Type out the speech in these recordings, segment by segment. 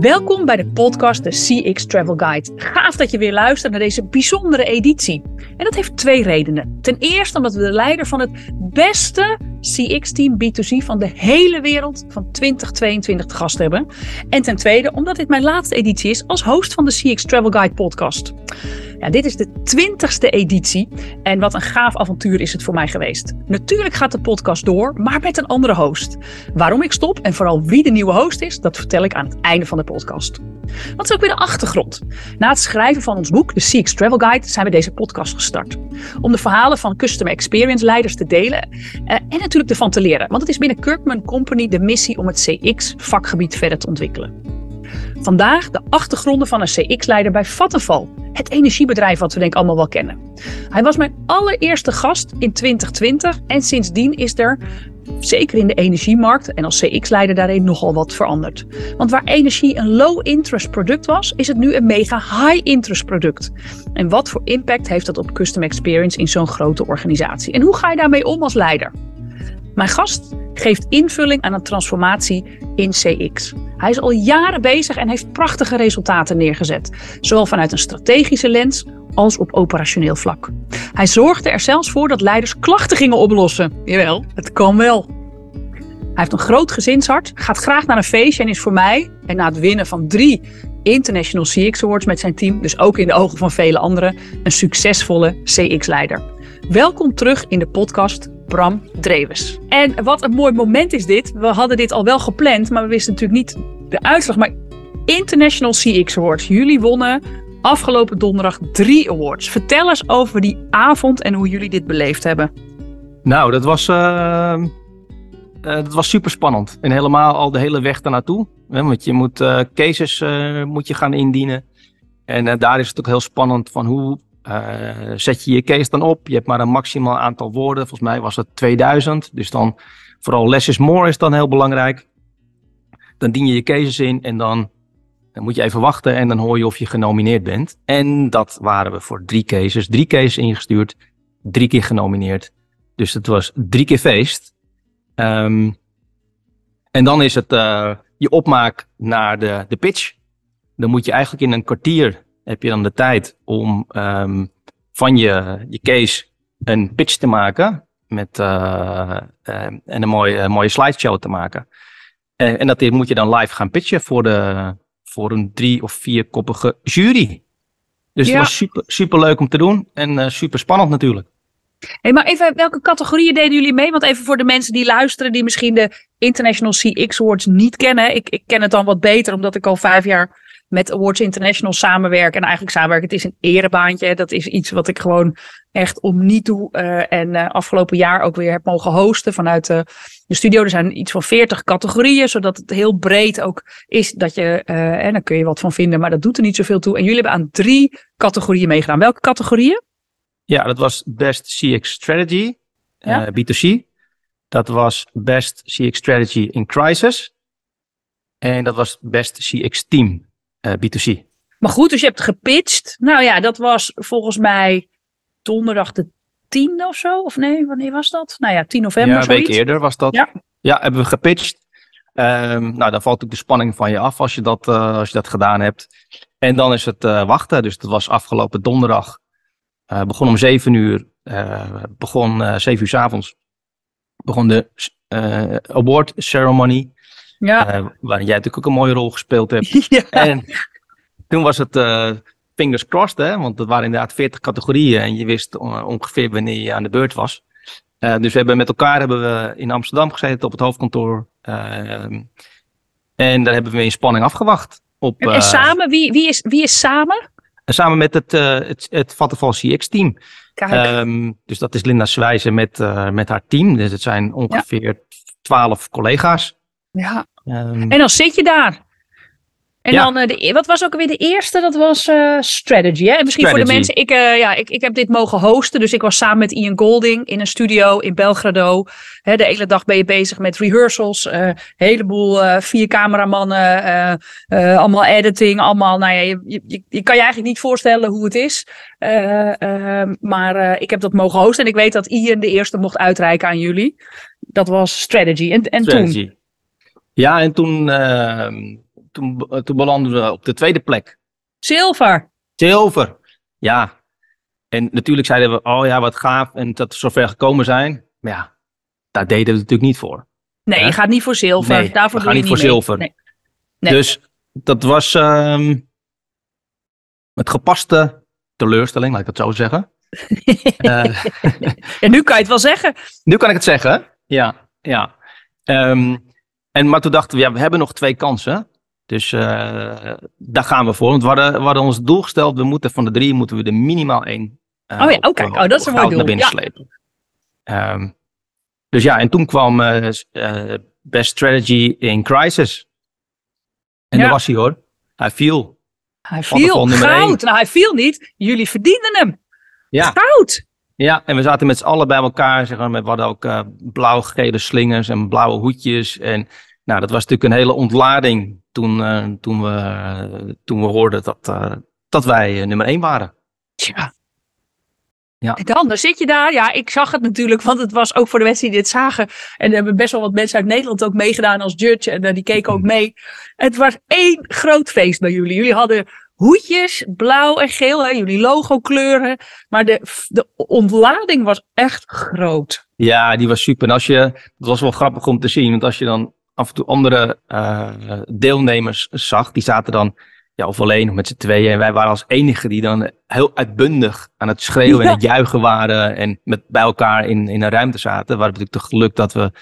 Welkom bij de podcast de CX Travel Guide. Gaaf dat je weer luistert naar deze bijzondere editie. En dat heeft twee redenen. Ten eerste omdat we de leider van het beste CX-team B2C van de hele wereld van 2022 te gast hebben. En ten tweede omdat dit mijn laatste editie is als host van de CX Travel Guide podcast. Ja, dit is de twintigste editie en wat een gaaf avontuur is het voor mij geweest. Natuurlijk gaat de podcast door, maar met een andere host. Waarom ik stop en vooral wie de nieuwe host is, dat vertel ik aan het einde van de podcast. Wat is ook weer de achtergrond? Na het schrijven van ons boek, de CX Travel Guide, zijn we deze podcast gestart. Om de verhalen van customer experience leiders te delen eh, en natuurlijk ervan te leren. Want het is binnen Kirkman Company de missie om het CX-vakgebied verder te ontwikkelen. Vandaag de achtergronden van een CX-leider bij Vattenfall. Het energiebedrijf wat we denk allemaal wel kennen. Hij was mijn allereerste gast in 2020 en sindsdien is er zeker in de energiemarkt en als CX-leider daarin nogal wat veranderd. Want waar energie een low-interest product was, is het nu een mega high-interest product. En wat voor impact heeft dat op customer experience in zo'n grote organisatie? En hoe ga je daarmee om als leider? Mijn gast geeft invulling aan een transformatie in CX. Hij is al jaren bezig en heeft prachtige resultaten neergezet, zowel vanuit een strategische lens als op operationeel vlak. Hij zorgde er zelfs voor dat leiders klachten gingen oplossen. Jawel, het kan wel. Hij heeft een groot gezinshart, gaat graag naar een feestje en is voor mij, en na het winnen van drie International CX Awards met zijn team, dus ook in de ogen van vele anderen, een succesvolle CX-leider. Welkom terug in de podcast Bram Drewes. En wat een mooi moment is dit. We hadden dit al wel gepland, maar we wisten natuurlijk niet de uitslag. Maar International CX Awards. Jullie wonnen afgelopen donderdag drie awards. Vertel eens over die avond en hoe jullie dit beleefd hebben. Nou, dat was, uh, uh, dat was super spannend. En helemaal al de hele weg daarnaartoe. Want je moet uh, cases moet je gaan indienen. En daar is het ook heel spannend van hoe zet je je case dan op. Je hebt maar een maximaal aantal woorden. Volgens mij was het 2000. Dus dan vooral less is more is dan heel belangrijk. Dan dien je je cases in en dan dan moet je even wachten en dan hoor je of je genomineerd bent. En dat waren we voor drie cases. Drie cases ingestuurd, drie keer genomineerd. Dus het was drie keer feest. Um, en dan is het uh, je opmaak naar de, de pitch. Dan moet je eigenlijk in een kwartier heb je dan de tijd om um, van je, je case een pitch te maken. Met, uh, uh, en een mooie, mooie slideshow te maken. en dat moet je dan live gaan pitchen voor de, voor een drie- of vierkoppige jury. Dus het was super, super leuk om te doen en uh, super spannend natuurlijk. Hey, maar even, welke categorieën deden jullie mee? Want even voor de mensen die luisteren, die misschien de International CX Awards niet kennen. Ik, ik ken het dan wat beter, omdat ik al vijf jaar met Awards International samenwerken. En eigenlijk samenwerken, het is een erebaantje. Dat is iets wat ik gewoon echt om niet doe. Uh, en uh, afgelopen jaar ook weer heb mogen hosten vanuit de, de studio. Er zijn iets van 40 categorieën, zodat het heel breed ook is dat je, en daar kun je wat van vinden, maar dat doet er niet zoveel toe. En jullie hebben aan drie categorieën meegedaan. Welke categorieën? Ja, dat was Best CX Strategy, ja? B2C. Dat was Best CX Strategy in Crisis. En dat was Best CX Team, B2C. Maar goed, dus je hebt gepitcht. Nou ja, dat was volgens mij donderdag de 10 of zo. Of nee, wanneer was dat? Nou ja, 10 november. Ja, een week eerder was dat. Ja, ja hebben we gepitcht. Um, nou, dan valt ook de spanning van je af als je dat, uh, als je dat gedaan hebt. En dan is het uh, wachten. Dus dat was afgelopen donderdag. Uh, begon om 7 uur. begon 7 uur s avonds. Begon de award ceremony. Ja. waarin jij natuurlijk ook een mooie rol gespeeld hebt. ja. En toen was het fingers crossed, hè? want het waren inderdaad 40 categorieën en je wist ongeveer wanneer je aan de beurt was. Uh, dus we hebben met elkaar hebben we in Amsterdam gezeten op het hoofdkantoor. Uh, en daar hebben we in spanning afgewacht. Op, en, en samen, wie, wie, is, wie is samen? Samen met het, het, het Vattenfall CX-team. Um, dus dat is Linda Zwijzen met, met haar team. Dus het zijn ongeveer twaalf ja. collega's. Ja. Um, en dan zit je daar. En ja. dan, uh, de, wat was ook weer de eerste? Dat was uh, Strategy. Hè? En misschien strategy. voor de mensen, ik, uh, ja, ik, ik heb dit mogen hosten. Dus ik was samen met Ian Golding in een studio in Belgrado. Hè, de hele dag ben je bezig met rehearsals. Een heleboel vier cameramannen. allemaal editing. Allemaal, nou ja, je, je, je, kan je eigenlijk niet voorstellen hoe het is. maar ik heb dat mogen hosten. En ik weet dat Ian de eerste mocht uitreiken aan jullie. Dat was Strategy. En, en strategy. toen? Ja, en toen ehm, toen, toen belanden we op de tweede plek. Zilver. Zilver. Ja. En natuurlijk zeiden we, oh ja, wat gaaf. En dat we zover gekomen zijn. Maar ja, daar deden we het natuurlijk niet voor. Nee, je gaat niet voor zilver. Nee, Daarvoor we doe gaan je niet voor mee. zilver. Nee. Nee. Dus dat was ehm met gepaste teleurstelling, laat ik het zo zeggen. Eh, En nu kan je het wel zeggen. nu kan ik het zeggen. Ja, ja. Ehm, en, maar toen dachten we, ja, we hebben nog twee kansen. Dus eh, daar gaan we voor. Want we hadden, we hadden ons doel gesteld, we moeten van de drie moeten we er minimaal één. eh, Oh ja, oh kijk, oh, dat is een mooi doel. Naar binnen Ja. slepen. Ehm, dus ja, en toen kwam eh, eh, Best Strategy in Crisis. En Ja. daar was hij hoor. Hij viel. Hij viel. Goud. Nou, hij viel niet. Jullie verdienden hem. Ja. Goud. Ja, en we zaten met z'n allen bij elkaar. Zeg maar, we hadden ook eh, blauw-gele slingers en blauwe hoedjes. En nou, dat was natuurlijk een hele ontlading toen, eh, toen, we, toen we hoorden dat, eh, dat wij nummer één waren. Tja. Ja. En dan, dan zit je daar. Ja, ik zag het natuurlijk, want het was ook voor de mensen die dit zagen. En er hebben best wel wat mensen uit Nederland ook meegedaan als judge. En die keken ook mee. Het was één groot feest bij jullie. Jullie hadden hoedjes, blauw en geel, hè, jullie logo kleuren. Maar de, de ontlading was echt groot. Ja, die was super. En als je, dat was wel grappig om te zien, want als je dan af en toe andere eh, deelnemers zag, die zaten dan ja, of alleen of met z'n tweeën. En wij waren als enige die dan heel uitbundig aan het schreeuwen en het juichen waren en met, bij elkaar in, in een ruimte zaten. We hadden natuurlijk het geluk dat we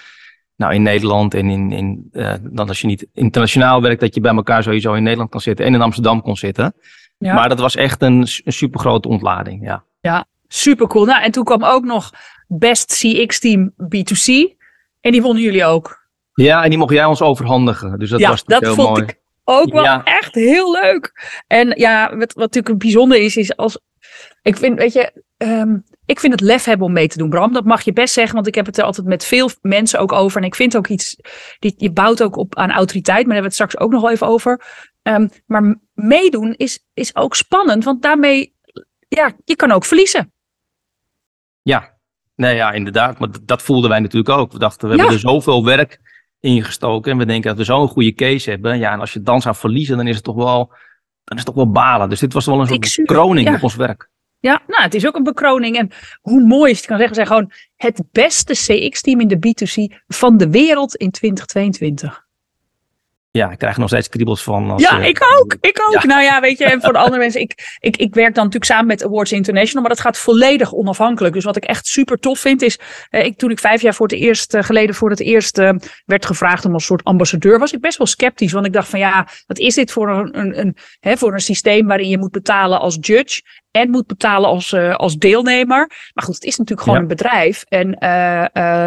nou, in Nederland en in, in eh, dan als je niet internationaal werkt, dat je bij elkaar sowieso in Nederland kan zitten en in Amsterdam kon zitten. Ja. Maar dat was echt een, een super grote ontlading. Ja. Super cool. Nou, en toen kwam ook nog Best CX Team B2C. En die wonnen jullie ook. ja, en die mocht jij ons overhandigen. Dus dat ja, was dat heel vond mooi. ik ook wel Ja. echt heel leuk. En ja, wat, wat natuurlijk bijzonder is, is als. Ik vind, weet je, ehm, ik vind het lef hebben om mee te doen, Bram. Dat mag je best zeggen, want ik heb het er altijd met veel mensen ook over. En ik vind ook iets, die, je bouwt ook op aan autoriteit, maar daar hebben we het straks ook nog wel even over. Ehm, maar meedoen is, is ook spannend, want daarmee, ja, je kan ook verliezen. Ja, nee, ja, inderdaad. Maar dat voelden wij natuurlijk ook. We dachten, we Ja. hebben er zoveel werk in gestoken. En we denken dat we zo'n goede case hebben. Ja, en als je dan zou verliezen, dan is het toch wel, dan is het toch wel balen. Dus dit was wel een soort kroning ja. op ons werk. Ja, nou, het is ook een bekroning. En hoe mooi is het, kan zeggen, we gewoon het beste CX-team in de B2C van de wereld in 2022. Ja, ik krijg er nog steeds kriebels van. Als, Ja, ik ook. Ik ook. Ja. Nou ja, weet je, en voor de andere mensen, ik, ik, ik werk dan natuurlijk samen met Awards International, maar dat gaat volledig onafhankelijk. Dus wat ik echt super tof vind is, eh, ik, toen ik vijf jaar voor het eerst, eh, geleden voor het eerst eh, werd gevraagd om als soort ambassadeur, was ik best wel sceptisch. Want ik dacht van ja, wat is dit voor een, een, een, hè, voor een systeem waarin je moet betalen als judge en moet betalen als, als deelnemer. Maar goed, het is natuurlijk gewoon Ja. een bedrijf en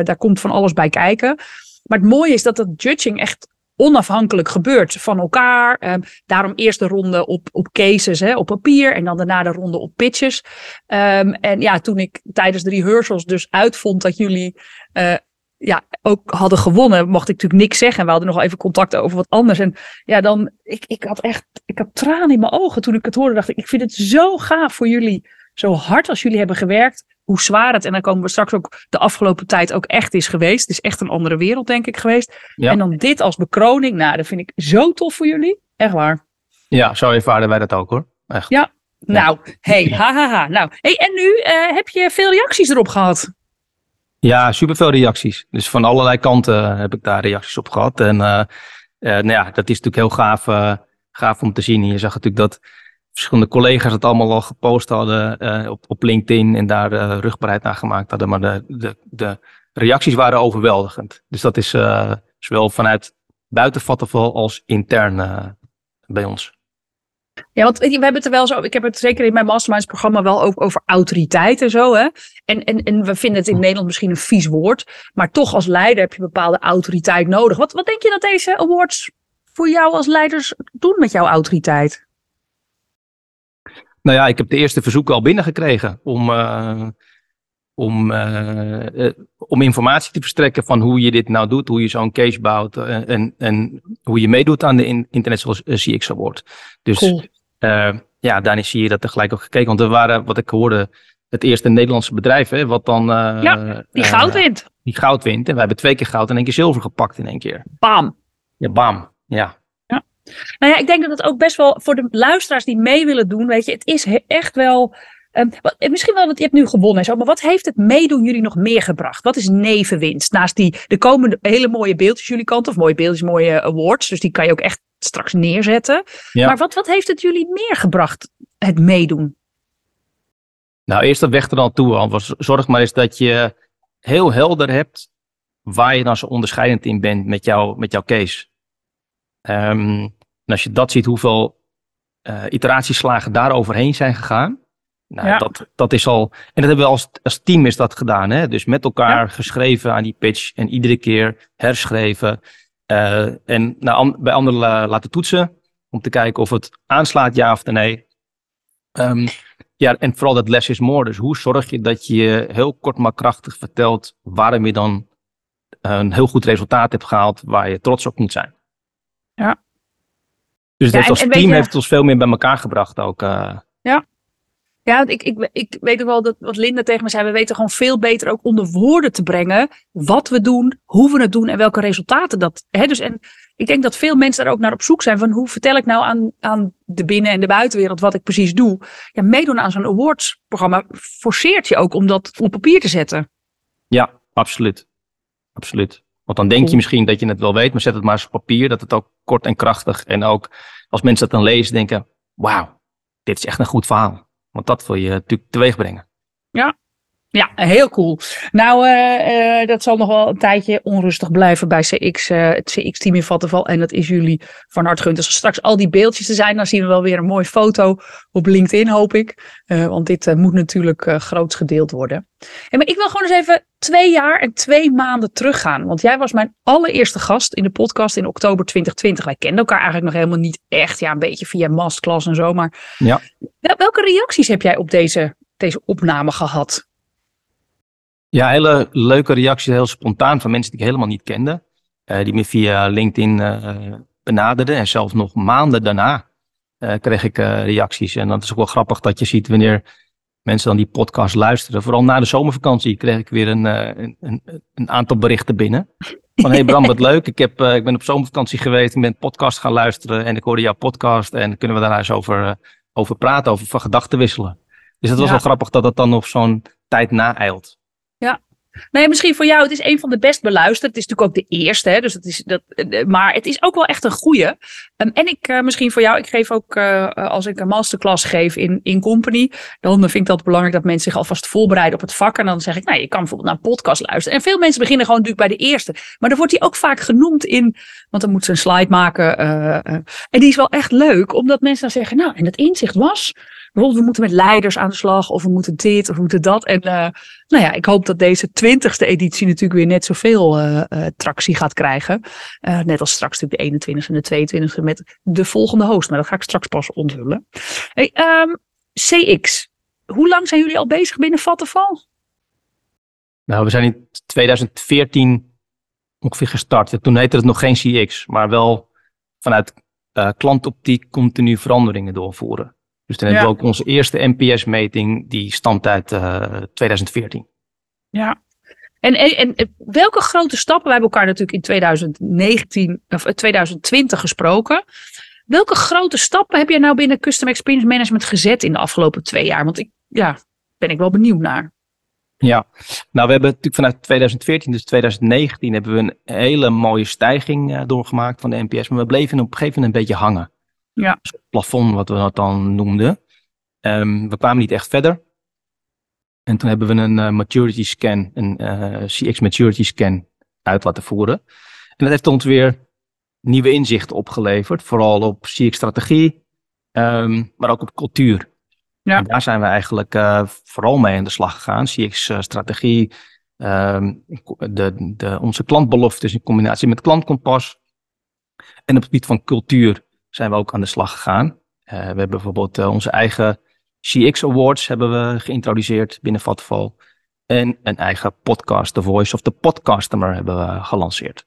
daar komt van alles bij kijken. Maar het mooie is dat dat judging echt onafhankelijk gebeurt van elkaar. Ehm, daarom eerst de ronde op, op cases, hè, op papier. En dan daarna de ronde op pitches. Ehm, en ja, toen ik tijdens de rehearsals dus uitvond dat jullie eh, ja, ook hadden gewonnen, mocht ik natuurlijk niks zeggen. We hadden nog even contact over wat anders. En ja, dan, ik, ik had echt, ik had tranen in mijn ogen toen ik het hoorde. Dacht ik, ik vind het zo gaaf voor jullie. Zo hard als jullie hebben gewerkt. Hoe zwaar het, en dan komen we straks ook de afgelopen tijd ook echt is geweest. Het is echt een andere wereld, denk ik, geweest. Ja. En dan dit als bekroning. Nou, dat vind ik zo tof voor jullie. Echt waar. Ja, zo ervaren wij dat ook hoor. Echt. Ja. Nou, hey, hahaha. Nou, hey, en nu eh, heb je veel reacties erop gehad. Ja, superveel reacties. Dus van allerlei kanten heb ik daar reacties op gehad. En eh, eh, nou ja, dat is natuurlijk heel gaaf, eh, gaaf om te zien. En je zag natuurlijk dat verschillende collega's het allemaal al gepost hadden eh, op, op LinkedIn en daar eh, rugbaarheid naar gemaakt hadden. Maar de, de, de reacties waren overweldigend. Dus dat is eh, zowel vanuit buiten Vattenfall als intern bij ons. Ja, want we hebben het er wel zo. Ik heb het zeker in mijn masterminds programma wel ook over autoriteit en zo. Hè? En, en, en we vinden het in Nederland misschien een vies woord. Maar toch als leider heb je bepaalde autoriteit nodig. Wat, wat denk je dat deze awards voor jou als leiders doen met jouw autoriteit? Nou ja, ik heb de eerste verzoeken al binnengekregen om, eh, om, eh, eh, om informatie te verstrekken van hoe je dit nou doet, hoe je zo'n case bouwt en, en hoe je meedoet aan de in- International CX Award. Dus Cool. ja, daarin zie je dat er gelijk ook gekeken, want er waren, wat ik hoorde, het eerste Nederlandse bedrijf, hè, wat dan Ja, Die goud wint. die goud wint. En wij hebben twee keer goud en één keer zilver gepakt in één keer. Bam. Ja, bam. Ja. Nou ja, ik denk dat het ook best wel voor de luisteraars die mee willen doen, weet je, het is echt wel. Um, wat, misschien wel, want je hebt nu gewonnen en zo, maar wat heeft het meedoen jullie nog meer gebracht? Wat is nevenwinst? Naast die, er komen hele mooie beeldjes jullie kant, of mooie beeldjes, mooie awards, dus die kan je ook echt straks neerzetten. Maar wat, wat heeft het jullie meer gebracht, het meedoen? Nou, eerst dat weg er dan toe, Anders. Zorg maar eens dat je heel helder hebt waar je dan zo onderscheidend in bent met, jou, met jouw case. Um, en als je dat ziet, hoeveel uh, iteratieslagen daar overheen zijn gegaan. Nou, ja. dat, dat is al. En dat hebben we als, als team is dat gedaan. Hè? Dus met elkaar geschreven aan die pitch en iedere keer herschreven. Uh, en nou, bij anderen laten toetsen. Om te kijken of het aanslaat, ja of nee. Um, ja, en vooral dat less is more. Dus hoe zorg je dat je heel kort maar krachtig vertelt waarom je dan een heel goed resultaat hebt gehaald waar je trots op moet zijn. Ja. Dus ja, als team heeft ons veel meer bij elkaar gebracht ook. Uh... Ja. Ja, ik, ik, ik weet ook wel dat wat Linda tegen me zei. We weten gewoon veel beter ook onder woorden te brengen. Wat we doen, hoe we het doen en welke resultaten dat. Hè, dus en ik denk dat veel mensen daar ook naar op zoek zijn. Van hoe vertel ik nou aan, aan de binnen- en de buitenwereld wat ik precies doe. Ja, meedoen aan zo'n awards-programma forceert je ook om dat op papier te zetten. Ja, absoluut. Absoluut. Want dan denk je misschien dat je het wel weet, maar zet het maar eens op papier. Dat het ook kort en krachtig. En ook als mensen dat dan lezen, denken: wauw, dit is echt een goed verhaal. Want dat wil je natuurlijk teweeg brengen. Ja, ja, heel cool. Nou, uh, uh, dat zal nog wel een tijdje onrustig blijven bij CX, uh, het CX-team in Vattenval. En dat is jullie van harte gegund. Als er straks al die beeldjes te zijn, dan zien we wel weer een mooie foto op LinkedIn, hoop ik. want dit moet natuurlijk groots gedeeld worden. En maar ik wil gewoon eens even twee jaar en twee maanden teruggaan. Want jij was mijn allereerste gast in de podcast in oktober 2020. Wij kenden elkaar eigenlijk nog helemaal niet echt. Ja, een beetje via masterclass en zo. Maar ja. welke reacties heb jij op deze, deze opname gehad? Ja, hele leuke reacties, heel spontaan van mensen die ik helemaal niet kende. Uh, die me via LinkedIn uh, benaderden. En zelfs nog maanden daarna uh, kreeg ik reacties. En dat is ook wel grappig dat je ziet wanneer mensen dan die podcast luisteren. Vooral na de zomervakantie kreeg ik weer een, een, een, een aantal berichten binnen. Van hey Bram, wat leuk. Ik, heb, ik ben op zomervakantie geweest. Ik ben podcast gaan luisteren. En ik hoorde jouw podcast. En kunnen we daar eens over, over praten, over van gedachten wisselen. Dus het was wel grappig dat dat dan nog zo'n tijd naeilt. Nee, misschien voor jou, het is een van de best beluisterd. Het is natuurlijk ook de eerste, hè, dus het is dat, eh, maar het is ook wel echt een goede. Um, en ik, uh, misschien voor jou, ik geef ook, uh, als ik een masterclass geef in, in company, dan vind ik dat belangrijk dat mensen zich alvast voorbereiden op het vak. En dan zeg ik, nou, je kan bijvoorbeeld naar een podcast luisteren. En veel mensen beginnen gewoon natuurlijk bij de eerste. Maar dan wordt die ook vaak genoemd in, want dan moeten ze een slide maken. en die is wel echt leuk, omdat mensen dan zeggen, nou, en het inzicht was bijvoorbeeld, we moeten met leiders aan de slag, of we moeten dit, of we moeten dat. En uh, nou ja, ik hoop dat deze twintigste editie natuurlijk weer net zoveel uh, uh, tractie gaat krijgen. net als straks natuurlijk de 21ste en de 22ste met de volgende host. Maar dat ga ik straks pas onthullen. Hey, um, CX, hoe lang zijn jullie al bezig binnen Vattenval? Nou, we zijn in 2014 ongeveer gestart. Toen heette het nog geen CX, maar wel vanuit klantoptiek continu veranderingen doorvoeren. Dus dan hebben we ook onze eerste NPS-meting, die stamt uit uh, eh, 2014. Ja. En, en, en, welke grote stappen, we hebben elkaar natuurlijk in 2019 of 2020 eh, gesproken. Welke grote stappen heb jij nou binnen Custom Experience Management gezet in de afgelopen twee jaar? Want ik, ja, ben ik wel benieuwd naar. Ja, nou we hebben natuurlijk vanuit 2014, dus 2019, hebben we een hele mooie stijging uh, doorgemaakt van de NPS. Maar we bleven op een gegeven moment een beetje hangen. Ja. Plafond, wat we dat dan noemden. Um, we kwamen niet echt verder. En toen hebben we een uh, maturity scan, een uh, eh, CX maturity scan uit laten voeren. En dat heeft ons weer nieuwe inzichten opgeleverd. Vooral op CX strategie, um, maar ook op cultuur. Ja. En daar zijn we eigenlijk uh, vooral mee aan de slag gegaan. CX strategie, um, de, de, onze klantbeloftes in combinatie met klantkompas. En op het gebied van cultuur zijn we ook aan de slag gegaan. Uh, we hebben bijvoorbeeld uh, onze eigen CX Awards hebben we geïntroduceerd binnen Vattenval. En een eigen podcast, The Voice of the Podcustomer, hebben we gelanceerd.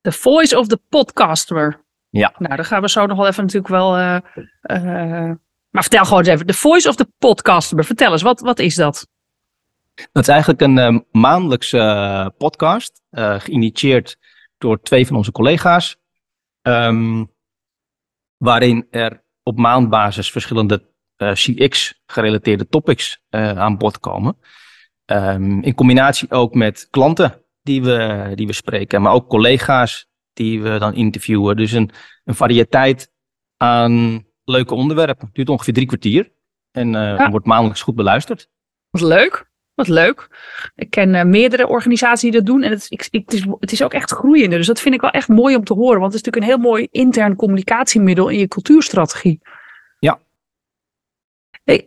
The Voice of the Podcustomer. Ja. Nou, daar gaan we zo nog wel even natuurlijk wel... Uh, maar vertel gewoon eens even, The Voice of the Podcustomer. Vertel eens, wat, wat is dat? Dat is eigenlijk een maandelijkse podcast, geïnitieerd door twee van onze collega's. Um, waarin er op maandbasis verschillende uh, CX-gerelateerde topics uh, aan bod komen. Um, in combinatie ook met klanten die we, die we spreken, maar ook collega's die we dan interviewen. Dus een, een variëteit aan leuke onderwerpen. Het duurt ongeveer drie kwartier en uh, ja. wordt maandelijks goed beluisterd. Wat leuk. Wat leuk. Ik ken uh, meerdere organisaties die dat doen. En het, ik, ik, het, is, het is ook echt groeiende. Dus dat vind ik wel echt mooi om te horen. Want het is natuurlijk een heel mooi intern communicatiemiddel in je cultuurstrategie. Ja.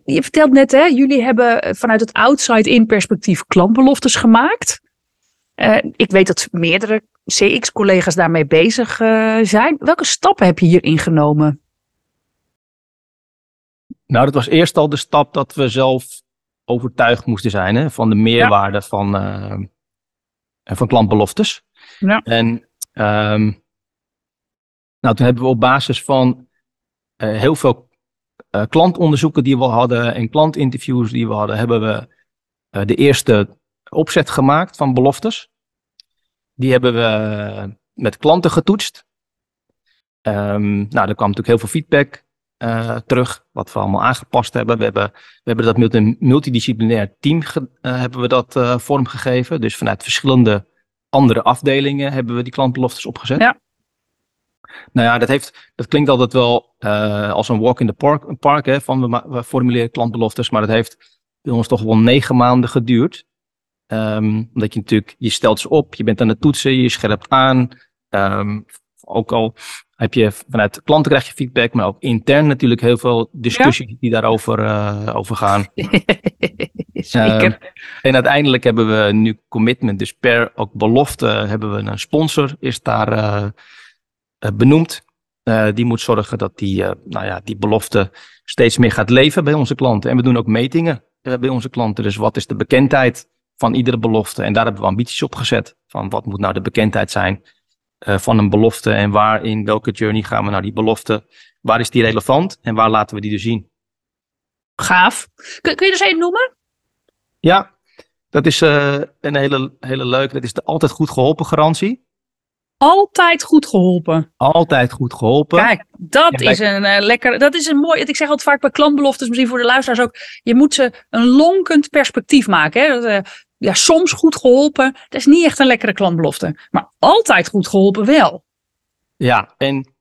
Je vertelt net, hè, jullie hebben vanuit het outside-in perspectief klantbeloftes gemaakt. Uh, ik weet dat meerdere CX-collega's daarmee bezig uh, zijn. Welke stappen heb je hierin genomen? Nou, dat was eerst al de stap dat we zelf overtuigd moesten zijn hè, van de meerwaarde van, uh, van klantbeloftes. Ja. En um, nou, toen hebben we op basis van uh, heel veel uh, klantonderzoeken die we hadden en klantinterviews die we hadden, hebben we de eerste opzet gemaakt van beloftes. Die hebben we met klanten getoetst. Um, nou, er kwam natuurlijk heel veel feedback uh, terug, wat we allemaal aangepast hebben. We hebben, we hebben dat met een multidisciplinair team uh, hebben we dat uh, vormgegeven. Dus vanuit verschillende andere afdelingen hebben we die klantbeloftes opgezet. Ja. Nou ja, dat, heeft, dat klinkt altijd wel als een walk in the park, park hè, van we, we, formuleren klantbeloftes, maar dat heeft bij ons toch wel negen maanden geduurd. Um, omdat je natuurlijk, je stelt ze op, je bent aan het toetsen, je scherpt aan. Um, ook al heb je vanuit klanten krijg je feedback, maar ook intern natuurlijk heel veel discussies ja? die daarover uh, over gaan. Zeker. Uh, en uiteindelijk hebben we nu commitment, dus per ook belofte hebben we een sponsor, is daar uh, benoemd. die moet zorgen dat die, nou ja, die belofte steeds meer gaat leven bij onze klanten. En we doen ook metingen bij onze klanten. Dus wat is de bekendheid van iedere belofte? En daar hebben we ambities op gezet. Van wat moet nou de bekendheid zijn uh, van een belofte en waar in welke journey gaan we naar die belofte? Waar is die relevant en waar laten we die dus zien? Gaaf. Kun, kun je er eens een noemen? Ja, dat is uh, een hele, hele leuke. Dat is de altijd goed geholpen garantie. Altijd goed geholpen. Altijd goed geholpen. Kijk, dat ja, is een uh, lekker. Dat is een mooi. Ik zeg altijd vaak bij klantbeloftes, misschien voor de luisteraars ook. Je moet ze een lonkend perspectief maken. Hè? Dat, uh, ja, soms goed geholpen. Dat is niet echt een lekkere klantbelofte. Maar altijd goed geholpen wel. Ja, en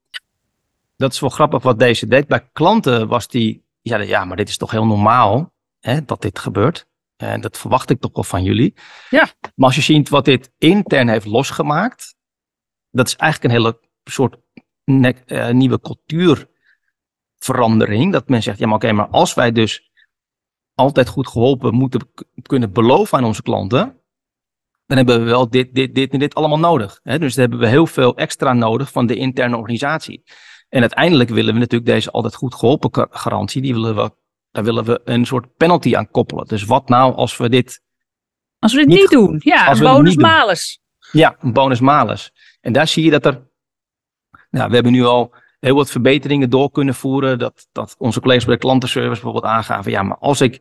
dat is wel grappig wat deze deed. Bij klanten was die, ja, ja maar dit is toch heel normaal hè, dat dit gebeurt. En dat verwacht ik toch wel van jullie. Ja. Maar als je ziet wat dit intern heeft losgemaakt, dat is eigenlijk een hele soort ne- uh, nieuwe cultuurverandering. Dat men zegt, ja maar oké, maar als wij dus altijd goed geholpen moeten kunnen beloven aan onze klanten, dan hebben we wel dit, dit, dit en dit allemaal nodig. Hè? Dus dan hebben we heel veel extra nodig van de interne organisatie. En uiteindelijk willen we natuurlijk deze altijd goed geholpen garantie, die willen we, daar willen we een soort penalty aan koppelen. Dus wat nou als we dit. Als we dit niet, niet doen, ja, een bonus malus. Ja, een bonus malus. En daar zie je dat er. Nou, we hebben nu al heel wat verbeteringen door kunnen voeren. Dat, dat onze collega's bij de klantenservice bijvoorbeeld aangaven. Ja, maar als ik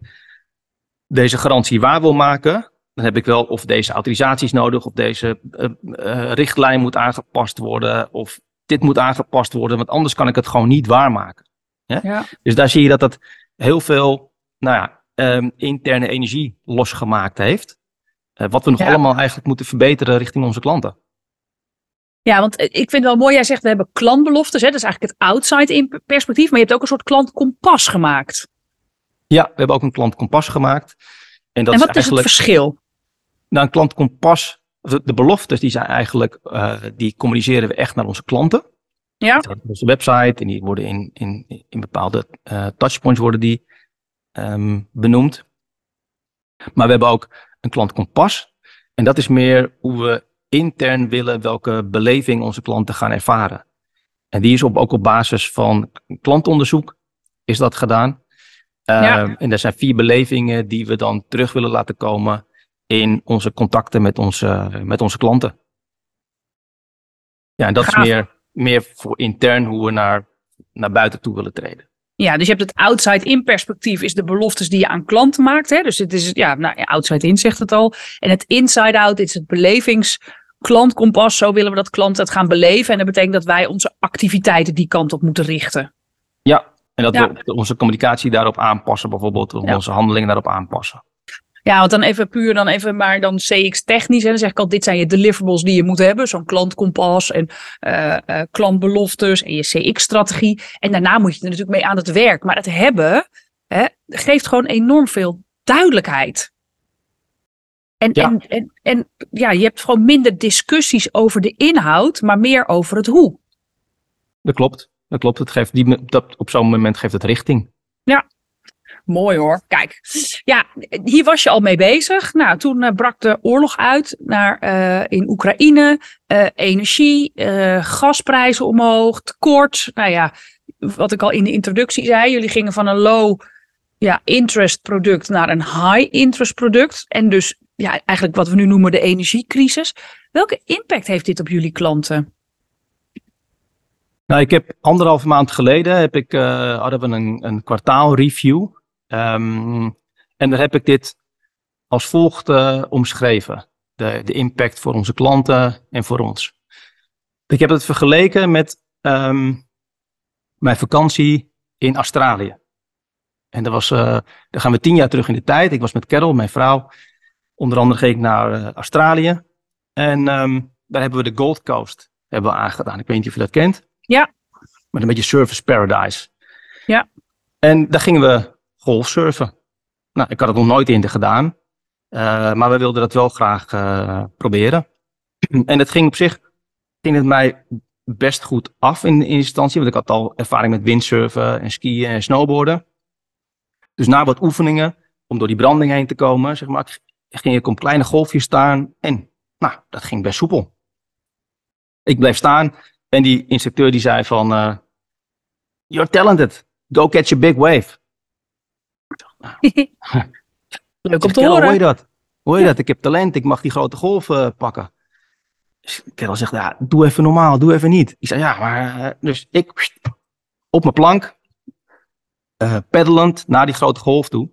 deze garantie waar wil maken, dan heb ik wel of deze autorisaties nodig, of deze uh, uh, richtlijn moet aangepast worden, of dit moet aangepast worden, want anders kan ik het gewoon niet waarmaken. Ja? Ja. Dus daar zie je dat dat heel veel nou ja, um, interne energie losgemaakt heeft. Uh, wat we nog Ja. allemaal eigenlijk moeten verbeteren richting onze klanten. Ja, want ik vind het wel mooi. Jij zegt we hebben klantbeloftes. Hè? Dat is eigenlijk het outside-in perspectief. Maar je hebt ook een soort klantkompas gemaakt. Ja, we hebben ook een klantkompas gemaakt. En dat en wat is is het verschil? Nou, een klantkompas, de, de beloftes, die zijn eigenlijk, uh, die communiceren we echt naar onze klanten. Ja. Op onze website en die worden in, in, in bepaalde uh, touchpoints worden die um, benoemd. Maar we hebben ook een klantkompas. En dat is meer hoe we intern willen welke beleving onze klanten gaan ervaren. En die is op, ook op basis van klantonderzoek is dat gedaan. Uh, Ja. En er zijn vier belevingen die we dan terug willen laten komen in onze contacten met onze, met onze klanten. Ja, en dat is meer, meer voor intern hoe we naar, naar buiten toe willen treden. Ja, dus je hebt het outside-in perspectief is de beloftes die je aan klanten maakt. Hè? Dus het is, ja, nou, outside-in zegt het al. En het inside-out is het belevings, klantkompas, zo willen we dat klanten het gaan beleven. En dat betekent dat wij onze activiteiten die kant op moeten richten. Ja, en dat Ja. we onze communicatie daarop aanpassen, bijvoorbeeld. Ja. Onze handelingen daarop aanpassen. Ja, want dan even puur dan even maar dan CX technisch. Hè. Dan zeg ik al, dit zijn je deliverables die je moet hebben. Zo'n klantkompas en eh, klantbeloftes en je CX-strategie. En daarna moet je er natuurlijk mee aan het werk. Maar het hebben hè, geeft gewoon enorm veel duidelijkheid. En, Ja. en, en, en ja, je hebt gewoon minder discussies over de inhoud, maar meer over het hoe. Dat klopt. Dat klopt. Het geeft die, dat, op zo'n moment geeft het richting. Mooi hoor. Kijk, ja, hier was je al mee bezig. Nou, toen eh, brak de oorlog uit naar, eh, in Oekraïne. Eh, energie, gasprijzen omhoog, tekort. Nou ja, wat ik al in de introductie zei. Jullie gingen van een low ja, interest product naar een high interest product. En dus ja, eigenlijk wat we nu noemen de energiecrisis. Welke impact heeft dit op jullie klanten? Nou, ik heb anderhalve maand geleden heb ik, eh, hadden we een, een kwartaalreview. Ehm, en daar heb ik dit als volgt eh, omschreven. De, de impact voor onze klanten en voor ons. Ik heb het vergeleken met ehm, mijn vakantie in Australië. En dat was, eh dan gaan we tien jaar terug in de tijd. Ik was met Carol, mijn vrouw. Onder andere ging ik naar eh, Australië. En ehm, daar hebben we de Gold Coast hebben we aangedaan. Ik weet niet of je dat kent. Ja. Met een beetje Surface Paradise. Ja. En daar gingen we golfsurfen. Nou, ik had het nog nooit eerder gedaan. eh, maar we wilden dat wel graag eh, proberen. en het ging op zich, ging het mij best goed af in, in instantie. Want ik had al ervaring met windsurfen en skiën en snowboarden. Dus na wat oefeningen, om door die branding heen te komen, zeg maar, ging ik op kleine golfjes staan. En nou, dat ging best soepel. Ik bleef staan en die instructeur die zei van, eh, you're talented, go catch a big wave. Leuk Ik om te "Kerel, hoor je horen. dat? Hoor je dat? Ik heb talent, ik mag die grote golf eh, pakken. Dus Kerel zegt, ja, doe even normaal, doe even niet. Ik zei, ja, maar... eh, dus ik op mijn plank, eh peddelend naar die grote golf toe.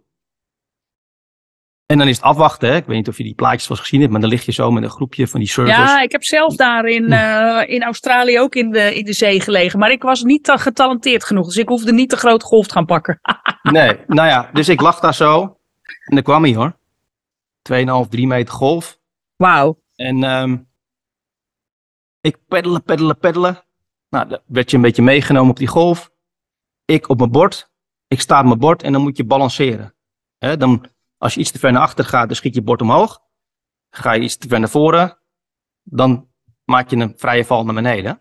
En dan is het afwachten, hè. Ik weet niet of je die plaatjes wel eens gezien hebt, maar dan lig je zo met een groepje van die surfers. Ja, ik heb zelf daar in, eh, in Australië ook in de, in de zee gelegen. Maar ik was niet eh, getalenteerd genoeg. Dus ik hoefde niet de grote golf te gaan pakken. Nee, nou ja, dus ik lag daar zo. En dan kwam hij hoor. 2,5, 3 meter golf. Wauw. En ehm, ik peddelen, peddelen, peddelen. Nou, dan werd je een beetje meegenomen op die golf. Ik op mijn bord. Ik sta op mijn bord en dan moet je balanceren. Hè, dan, als je iets te ver naar achter gaat, dan schiet je bord omhoog. Ga je iets te ver naar voren, dan maak je een vrije val naar beneden.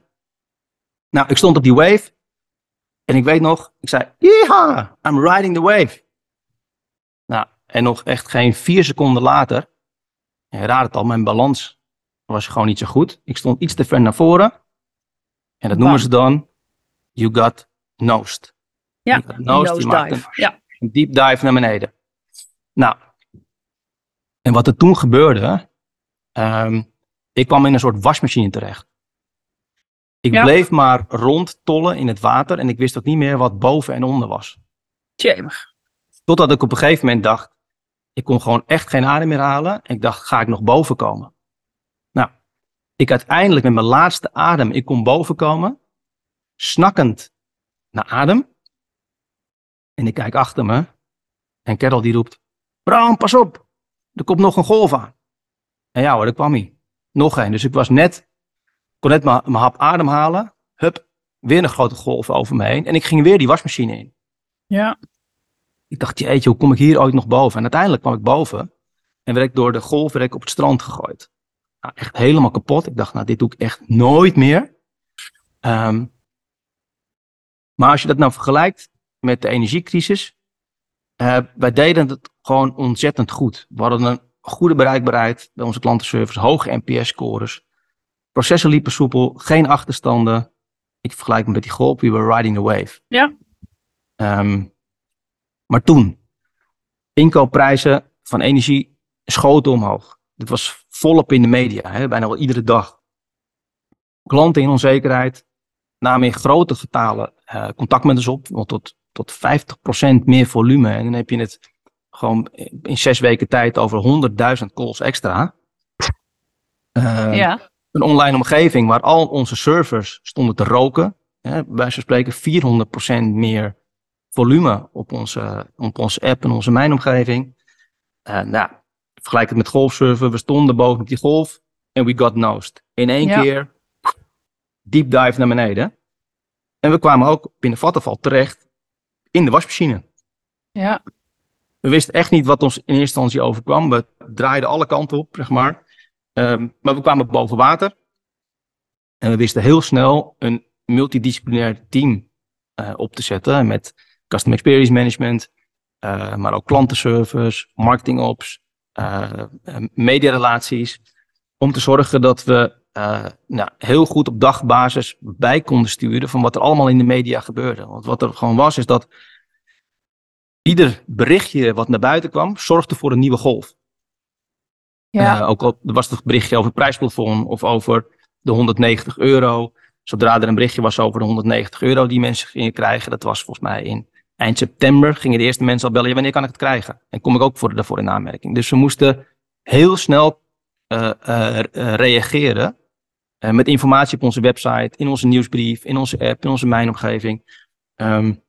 Nou, ik stond op die wave. En ik weet nog, ik zei, ja, I'm riding the wave. Nou, en nog echt geen vier seconden later, je raadt het al, mijn balans was gewoon niet zo goed. Ik stond iets te ver naar voren. En dat noemen ze dan, you got nosed. Ja, You got nosed, een, Ja. een deep dive naar beneden. Nou, en wat er toen gebeurde, ehm, ik kwam in een soort wasmachine terecht. Ik Ja. bleef maar rondtollen in het water en ik wist ook niet meer wat boven en onder was. Tjemig. Totdat ik op een gegeven moment dacht, ik kon gewoon echt geen adem meer halen. Ik dacht, ga ik nog boven komen? Nou, ik uiteindelijk met mijn laatste adem, ik kon boven komen, snakkend naar adem. En ik kijk achter me en Carol die roept, Bram, pas op, er komt nog een golf aan. En ja hoor, daar kwam hij. Nog één. Dus ik was net, kon net mijn mijn hap ademhalen. Hup, weer een grote golf over me heen. En ik ging weer die wasmachine in. Ja. Ik dacht, jeetje, hoe kom ik hier ooit nog boven? En uiteindelijk kwam ik boven en werd ik door de golf werd ik op het strand gegooid. Nou, echt helemaal kapot. Ik dacht, nou, dit doe ik echt nooit meer. Ehm, maar als je dat nou vergelijkt met de energiecrisis, eh, wij deden het gewoon ontzettend goed. We hadden een goede bereikbaarheid bij onze klantenservice, hoge NPS-scores. Processen liepen soepel, geen achterstanden. Ik vergelijk me met die golf, we were riding the wave. Ja. Ehm, maar toen, inkoopprijzen van energie schoten omhoog. Dit was volop in de media, hè, bijna wel iedere dag. Klanten in onzekerheid namen in grote getalen eh, contact met ons op, want tot, tot 50% meer volume. En dan heb je het gewoon in zes weken tijd over 100.000 calls extra. Eh, ja. Een online omgeving waar al onze servers stonden te roken. Hè, bij spreken 400% meer volume op onze, op onze app en onze mijnomgeving. Uh, nou, vergelijk het met golfsurfen. We stonden boven op die golf en we got nosed. In één keer deep dive naar beneden. En we kwamen ook binnen Vattenval terecht in de wasmachine. Ja. We wisten echt niet wat ons in eerste instantie overkwam. We draaiden alle kanten op, zeg maar. Um, maar we kwamen boven water. En we wisten heel snel een multidisciplinair team uh, op te zetten. Met Customer Experience Management, uh, maar ook klantenservice, marketing ops, uh, mediarelaties. Om te zorgen dat we nou, heel goed op dagbasis bij konden sturen van wat er allemaal in de media gebeurde. Want wat er gewoon was, is dat ieder berichtje wat naar buiten kwam, zorgde voor een nieuwe golf. Ja. Uh, ook al was het berichtje over het prijsplafond of over de 190 euro. Zodra er een berichtje was over de 190 euro die mensen gingen krijgen, dat was volgens mij in eind september, gingen de eerste mensen al bellen, ja, wanneer kan ik het krijgen? En kom ik ook voor, daarvoor in aanmerking. Dus we moesten heel snel uh, uh, reageren met informatie op onze website, in onze nieuwsbrief, in onze app, in onze mijnomgeving. Um,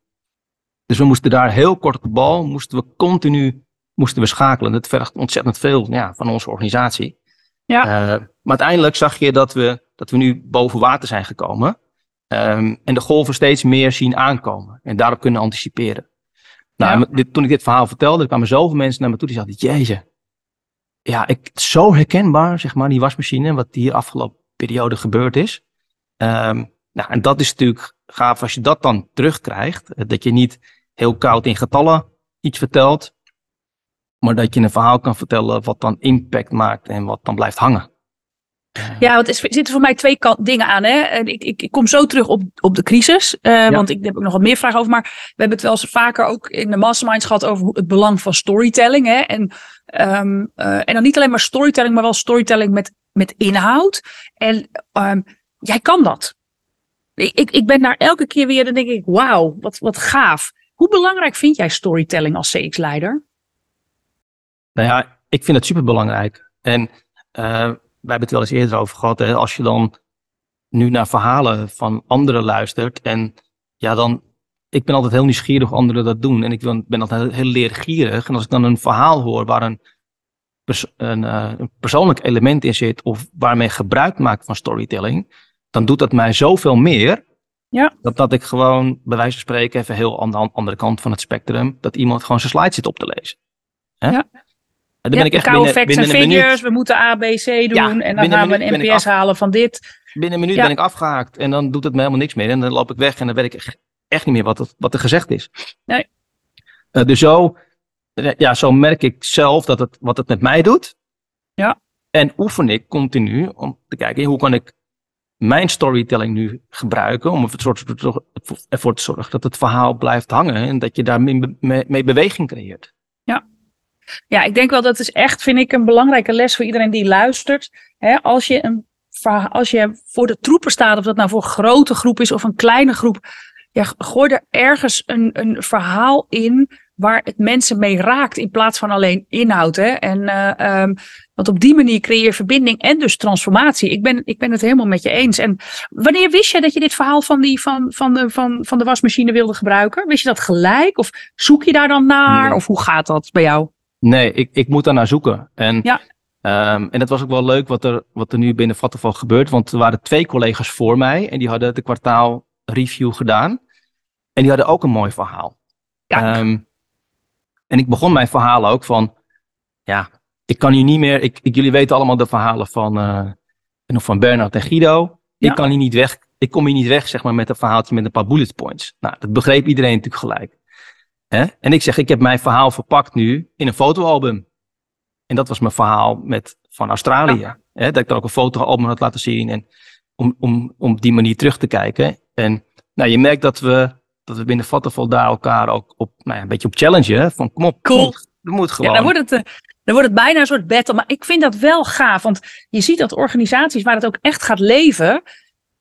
dus we moesten daar heel kort op de bal, moesten we continu moesten we schakelen. Dat vergt ontzettend veel ja, van onze organisatie. Ja. Uh, maar uiteindelijk zag je dat we, dat we nu boven water zijn gekomen. Um, en de golven steeds meer zien aankomen. En daarop kunnen anticiperen. Nou, ja. dit, toen ik dit verhaal vertelde, kwamen zoveel mensen naar me toe die zeiden, jeetje. Ja, ik, zo herkenbaar, zeg maar, die wasmachine, wat hier afgelopen periode gebeurd is. Um, nou, en dat is natuurlijk gaaf als je dat dan terugkrijgt. Dat je niet heel koud in getallen iets vertelt, maar dat je een verhaal kan vertellen wat dan impact maakt en wat dan blijft hangen. Ja, want er zitten voor mij twee dingen aan. Hè? Ik, ik, ik kom zo terug op, op de crisis, uh, ja. want ik heb ook nog wat meer vragen over. Maar we hebben het wel eens vaker ook in de masterminds gehad over het belang van storytelling. Hè? En, um, uh, en dan niet alleen maar storytelling, maar wel storytelling met, met inhoud. En um, jij kan dat. Ik, ik, ik ben daar elke keer weer, dan denk ik, wauw, wat, wat gaaf. Hoe belangrijk vind jij storytelling als CX-leider? Nou ja, ik vind het super belangrijk. En uh, wij hebben het wel eens eerder over gehad. Hè, als je dan nu naar verhalen van anderen luistert. En ja, dan. Ik ben altijd heel nieuwsgierig hoe anderen dat doen. En ik ben altijd heel leergierig. En als ik dan een verhaal hoor waar een, pers een, uh, een persoonlijk element in zit. Of waarmee gebruik maakt van storytelling. Dan doet dat mij zoveel meer. Ja. Dat, dat ik gewoon, bij wijze van spreken, even heel aan de andere kant van het spectrum. Dat iemand gewoon zijn slide zit op te lezen. Hè? Ja. En dan ja, ben ik echt binnen, facts binnen en figures, minuut, we moeten A, B, C doen ja, en dan gaan we een NPS halen van dit. Binnen een minuut ja. ben ik afgehaakt en dan doet het me helemaal niks meer. En dan loop ik weg en dan weet ik echt niet meer wat, het, wat er gezegd is. Nee. Uh, dus zo, ja, zo merk ik zelf dat het, wat het met mij doet. Ja. En oefen ik continu om te kijken, hoe kan ik mijn storytelling nu gebruiken om ervoor te zorgen dat het verhaal blijft hangen en dat je daar mee beweging creëert. Ja. Ja, ik denk wel dat is echt, vind ik, een belangrijke les voor iedereen die luistert. als, je een, als je voor de troepen staat, of dat nou voor een grote groep is of een kleine groep, ja, gooi er ergens een, een verhaal in waar het mensen mee raakt in plaats van alleen inhoud. Hè? En, uh, um, want op die manier creëer je verbinding en dus transformatie. Ik ben, ik ben het helemaal met je eens. En wanneer wist je dat je dit verhaal van, die, van, van, de, van, van de wasmachine wilde gebruiken? Wist je dat gelijk? Of zoek je daar dan naar? Nee. Of hoe gaat dat bij jou? Nee, ik, ik moet daar naar zoeken. En, ja. um, en dat was ook wel leuk wat er, wat er nu binnen Vattenval gebeurt. Want er waren twee collega's voor mij en die hadden de kwartaal review gedaan. En die hadden ook een mooi verhaal. Ja. Um, en ik begon mijn verhaal ook van, ja, ik kan hier niet meer, ik, ik jullie weten allemaal de verhalen van, uh, van Bernard en Guido. Ja. Ik kan hier niet weg, ik kom hier niet weg, zeg maar, met een verhaaltje met een paar bullet points. Nou, dat begreep iedereen natuurlijk gelijk. Hè? En ik zeg, ik heb mijn verhaal verpakt nu in een fotoalbum. En dat was mijn verhaal met, van Australië. Ja. Hè? Dat ik daar ook een fotoalbum had laten zien. En om, om, om die manier terug te kijken. En nou, je merkt dat we, dat we binnen Vattenval daar elkaar ook op, nou ja, een beetje op challengen. Van kom op, cool. dat moet gewoon. Ja, dan wordt het, uh, dan wordt het bijna een soort battle. Maar ik vind dat wel gaaf. Want je ziet dat organisaties waar het ook echt gaat leven,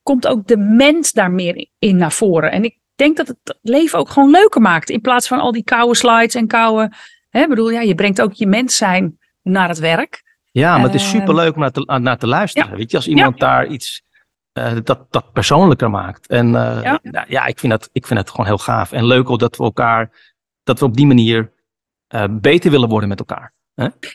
komt ook de mens daar meer in naar voren. En ik denk dat het leven ook gewoon leuker maakt. In plaats van al die koude slides en koude. Hè, bedoel, ja, je brengt ook je mens zijn naar het werk. Ja, maar het is Eh, superleuk om naar te, naar te luisteren. Weet je, als iemand daar iets eh, dat, dat persoonlijker maakt. En eh, Ja. ja, ja ik, vind dat, ik vind het gewoon heel gaaf. En leuk ook dat we elkaar, dat we op die manier eh, beter willen worden met elkaar.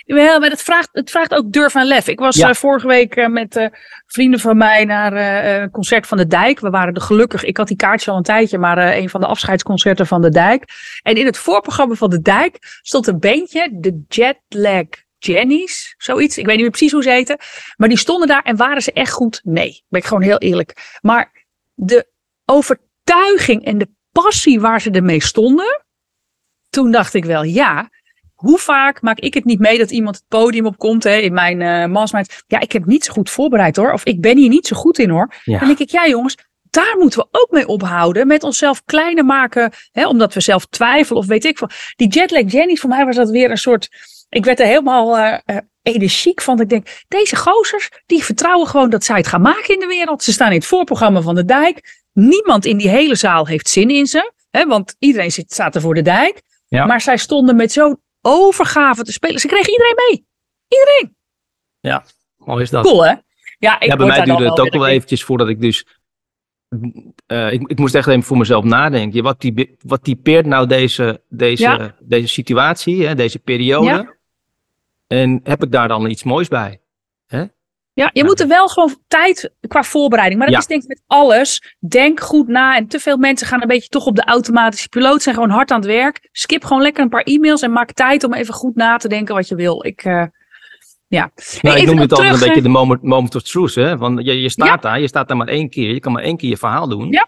Wel, maar het vraagt, het vraagt ook durf en lef. Ik was Ja. vorige week met vrienden van mij naar een concert van de Dijk. We waren er gelukkig, ik had die kaartjes al een tijdje, maar een van de afscheidsconcerten van de Dijk. En in het voorprogramma van de Dijk stond een beentje, de Jetlag Jennies, zoiets. Ik weet niet meer precies hoe ze heten. Maar die stonden daar en waren ze echt goed? Nee, ben ik gewoon heel eerlijk. Maar de overtuiging en de passie waar ze ermee stonden, toen dacht ik wel, ja, hoe vaak maak ik het niet mee dat iemand het podium opkomt hè, in mijn eh mastermind? Ja, ik heb niet zo goed voorbereid hoor. Of ik ben hier niet zo goed in hoor. Ja. Dan denk ik, ja jongens, daar moeten we ook mee ophouden. Met onszelf kleiner maken, hè, omdat we zelf twijfelen of weet ik veel. Die jetlag Jenny, voor mij was dat weer een soort... Ik werd er helemaal eh, energiek van. Ik denk, deze gozers, die vertrouwen gewoon dat zij het gaan maken in de wereld. Ze staan in het voorprogramma van de dijk. Niemand in die hele zaal heeft zin in ze. Hè, want iedereen zit, staat er voor de dijk. Ja. Maar zij stonden met zo'n overgave te spelen. Ze kregen iedereen mee. Iedereen. Mooi is dat. Cool hè? Ja, ik ja, bij mij duurde het ook wel eventjes voordat ik dus... eh, ik, ik moest echt even voor mezelf nadenken. Ja, Wat, type- wat typeert nou deze, deze, Ja. deze situatie, hè, deze periode? Ja. En heb ik daar dan iets moois bij? Ja, je moet er wel gewoon tijd qua voorbereiding. Maar dat Ja. is denk ik met alles. Denk goed na. En te veel mensen gaan een beetje toch op de automatische piloot. Zijn gewoon hard aan het werk. Skip gewoon lekker een paar e-mails. En maak tijd om even goed na te denken wat je wil. Ik, eh, ja. Nou, ik noem het altijd terug, een beetje de moment, moment of truth. Hè? Want je, je staat daar, je staat daar maar één keer. Je kan maar één keer je verhaal doen. Ja.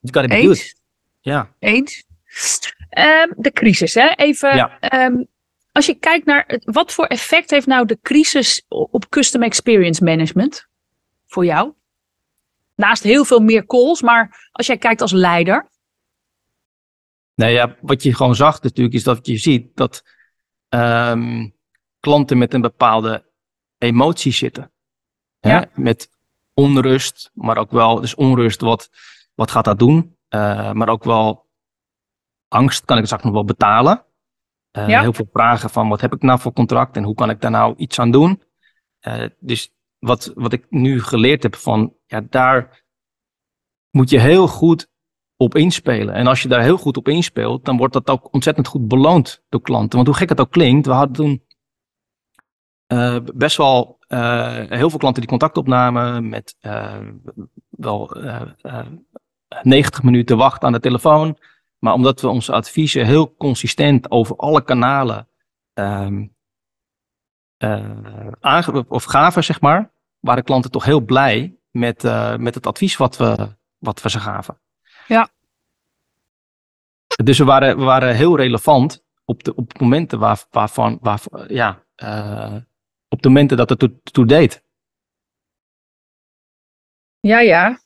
You gotta be good. Eens. Ja. Eens. Ehm, de crisis, hè? Even. Ja. Als je kijkt naar wat voor effect heeft nou de crisis op custom experience management voor jou? Naast heel veel meer calls, maar als jij kijkt als leider. Nou ja, wat je gewoon zag natuurlijk is dat je ziet dat ehm, klanten met een bepaalde emotie zitten. Hè? Met onrust, maar ook wel, dus onrust, wat, wat gaat dat doen? Eh, maar ook wel angst, kan ik het straks nog wel betalen? Eh, Ja. Heel veel vragen van wat heb ik nou voor contract en hoe kan ik daar nou iets aan doen? Eh, dus wat, wat ik nu geleerd heb van, ja, daar moet je heel goed op inspelen. En als je daar heel goed op inspeelt, dan wordt dat ook ontzettend goed beloond door klanten. Want hoe gek het ook klinkt, we hadden toen eh, best wel heel veel klanten die contact opnamen met wel eh, eh, 90 minuten wacht aan de telefoon. Maar omdat we onze adviezen heel consistent over alle kanalen aange- of gaven, zeg maar, waren klanten toch heel blij met, eh, met het advies wat we, wat we ze gaven. Ja. Dus we waren, we waren heel relevant op de, op momenten waar, waarvan, waar, ja, eh, op de momenten dat het toe, toe deed. Ja, ja.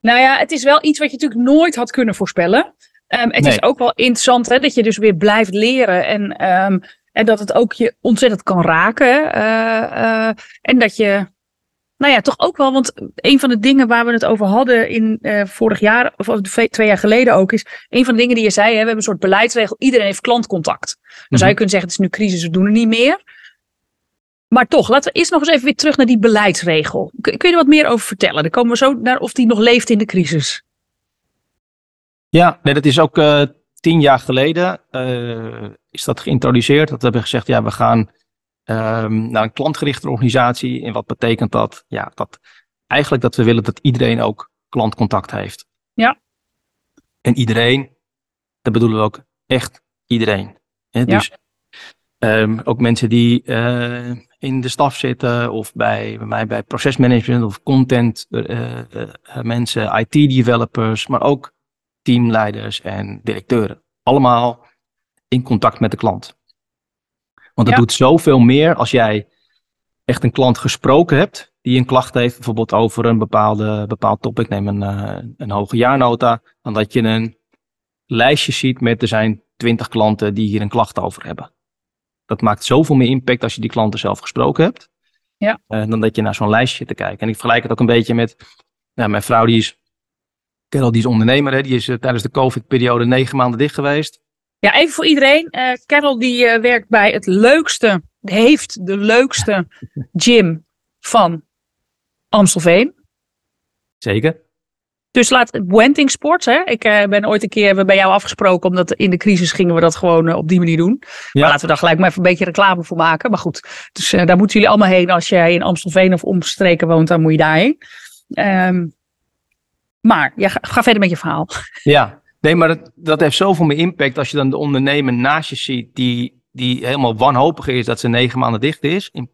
Nou ja, het is wel iets wat je natuurlijk nooit had kunnen voorspellen. Ehm, het Nee. is ook wel interessant hè, dat je dus weer blijft leren en, ehm, en dat het ook je ontzettend kan raken. Eh, eh, en dat je, nou ja, toch ook wel, want een van de dingen waar we het over hadden in eh, vorig jaar, of twee jaar geleden ook, is een van de dingen die je zei, hè, we hebben een soort beleidsregel, iedereen heeft klantcontact. Dan zou je Mhm. kunnen zeggen, het is nu crisis, we doen het niet meer. Maar toch, laten we eerst nog eens even weer terug naar die beleidsregel. Kun, kun je er wat meer over vertellen? Dan komen we zo naar of die nog leeft in de crisis. Ja, nee, dat is ook eh, tien jaar geleden eh, is dat geïntroduceerd. Dat we hebben gezegd, ja, we gaan ehm, naar een klantgerichte organisatie. En wat betekent dat? Ja, dat eigenlijk dat we willen dat iedereen ook klantcontact heeft. Ja. En iedereen, dat bedoelen we ook echt iedereen. Hè? Dus ehm, ook mensen die eh, in de staf zitten of bij, bij mij bij procesmanagement of content mensen, IT-developers, maar ook teamleiders en directeuren. Allemaal in contact met de klant. Want het Ja. doet zoveel meer als jij echt een klant gesproken hebt die een klacht heeft, bijvoorbeeld over een bepaalde, bepaald topic, neem een, eh, een hoge jaarnota, dan dat je een lijstje ziet met er zijn twintig klanten die hier een klacht over hebben. Dat maakt zoveel meer impact als je die klanten zelf gesproken hebt, Ja. eh, dan dat je naar zo'n lijstje te kijken. En ik vergelijk het ook een beetje met, nou, mijn vrouw die is, Carol die is ondernemer, hè, die is eh, tijdens de COVID-periode negen maanden dicht geweest. Ja, even voor iedereen. Eh Carol die eh, werkt bij het leukste heeft de leukste gym van Amstelveen. Zeker. Dus laat Wenting Sports, hè? ik uh, ben ooit een keer bij jou afgesproken, omdat in de crisis gingen we dat gewoon uh, op die manier doen. Ja. Maar laten we daar gelijk maar even een beetje reclame voor maken. Maar goed, dus uh, daar moeten jullie allemaal heen. Als jij in Amstelveen of omstreken woont, dan moet je daarheen. Um, maar ja, ga, ga, verder met je verhaal. Ja, nee, maar dat, dat heeft zoveel meer impact als je dan de ondernemer naast je ziet die, die helemaal wanhopig is dat ze negen maanden dicht is. In,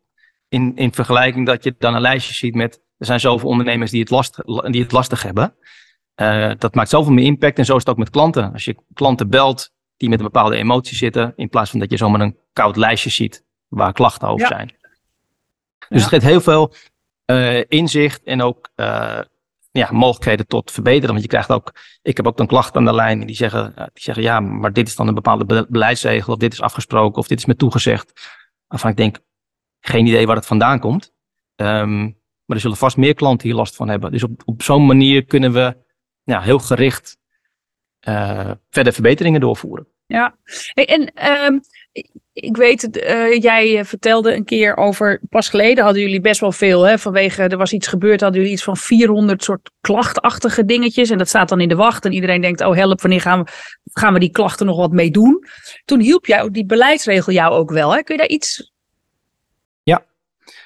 in, in vergelijking dat je dan een lijstje ziet met er zijn zoveel ondernemers die het, last, die het lastig hebben. Uh, dat maakt zoveel meer impact en zo is het ook met klanten. Als je klanten belt die met een bepaalde emotie zitten, in plaats van dat je zomaar een koud lijstje ziet waar klachten over ja. zijn. Dus ja. het geeft heel veel uh, inzicht en ook uh, ja, mogelijkheden tot verbeteren. Want je krijgt ook, ik heb ook dan klachten aan de lijn die zeggen, die zeggen ja, maar dit is dan een bepaalde beleidsregel, of dit is afgesproken, of dit is me toegezegd. Waarvan ik denk, geen idee waar het vandaan komt. Um, maar er zullen vast meer klanten hier last van hebben. Dus op, op zo'n manier kunnen we ja, heel gericht uh, verder verbeteringen doorvoeren. Ja, en um, ik weet, uh, jij vertelde een keer over, pas geleden hadden jullie best wel veel, hè, vanwege er was iets gebeurd, hadden jullie iets van 400 soort klachtachtige dingetjes en dat staat dan in de wacht en iedereen denkt, oh help, wanneer gaan we, gaan we die klachten nog wat mee doen? Toen hielp jou die beleidsregel jou ook wel, hè? kun je daar iets... Ja,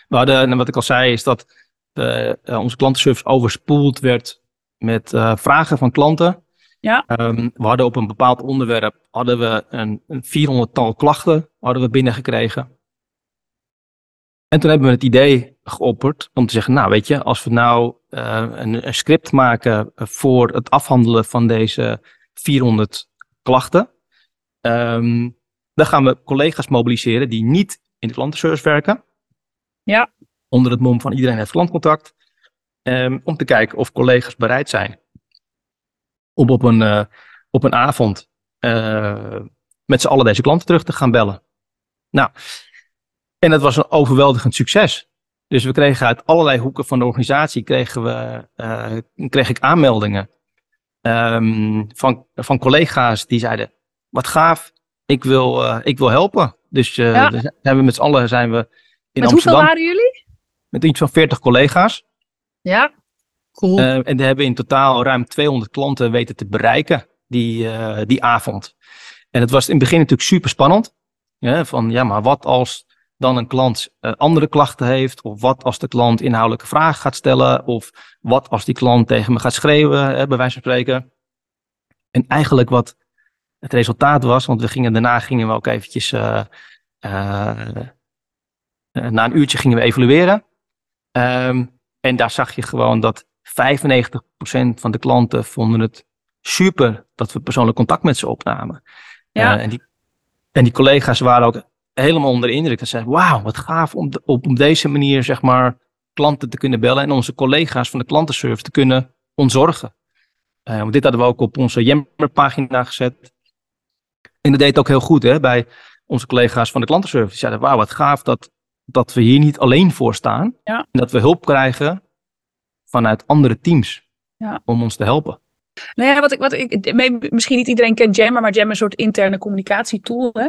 we hadden, wat ik al zei, is dat uh, onze klantenservice overspoeld werd met uh, vragen van klanten. Ja. Um, we hadden op een bepaald onderwerp hadden we een, een 400-tal klachten hadden we binnengekregen. En toen hebben we het idee geopperd om te zeggen, nou weet je, als we nou uh, een, een, script maken voor het afhandelen van deze 400 klachten, um, dan gaan we collega's mobiliseren die niet in de klantenservice werken. Ja onder het mom van iedereen heeft klantcontact. Um, om te kijken of collega's bereid zijn om op een, uh, op een avond uh, met z'n allen deze klanten terug te gaan bellen. Nou, en dat was een overweldigend succes. Dus we kregen uit allerlei hoeken van de organisatie kregen we, uh, kreeg ik aanmeldingen um, van, van collega's die zeiden: Wat gaaf, ik wil, ik wil helpen. Dus ja. zijn we met z'n allen zijn we in met Amsterdam. hoeveel waren jullie? met iets van 40 collega's. Ja, Uh, en we hebben in totaal ruim 200 klanten weten te bereiken die, uh, die avond. En het was in het begin natuurlijk super spannend. Ja, van ja, maar wat als dan een klant uh, andere klachten heeft? Of wat als de klant inhoudelijke vragen gaat stellen? Of wat als die klant tegen me gaat schreeuwen, hè, bij wijze van spreken? En eigenlijk wat het resultaat was, want we gingen daarna gingen we ook eventjes, na een uurtje gingen we evalueren. Um, en daar zag je gewoon dat 95% van de klanten vonden het super dat we persoonlijk contact met ze opnamen. Ja. Uh, en, die, en die collega's waren ook helemaal onder de indruk. Ze zeiden, wauw, wat gaaf om de, op, op deze manier zeg maar klanten te kunnen bellen en onze collega's van de klantenservice te kunnen ontzorgen. Uh, want dit hadden we ook op onze Yammer-pagina gezet. En dat deed ook heel goed hè, bij onze collega's van de klantenservice. Die zeiden, wauw, wat gaaf dat dat we hier niet alleen voor staan. Ja. En dat we hulp krijgen vanuit andere teams ja. om ons te helpen. Nou ja, wat ik, wat ik, misschien niet iedereen kent Jammer, maar Jammer is een soort interne communicatietool. Hè?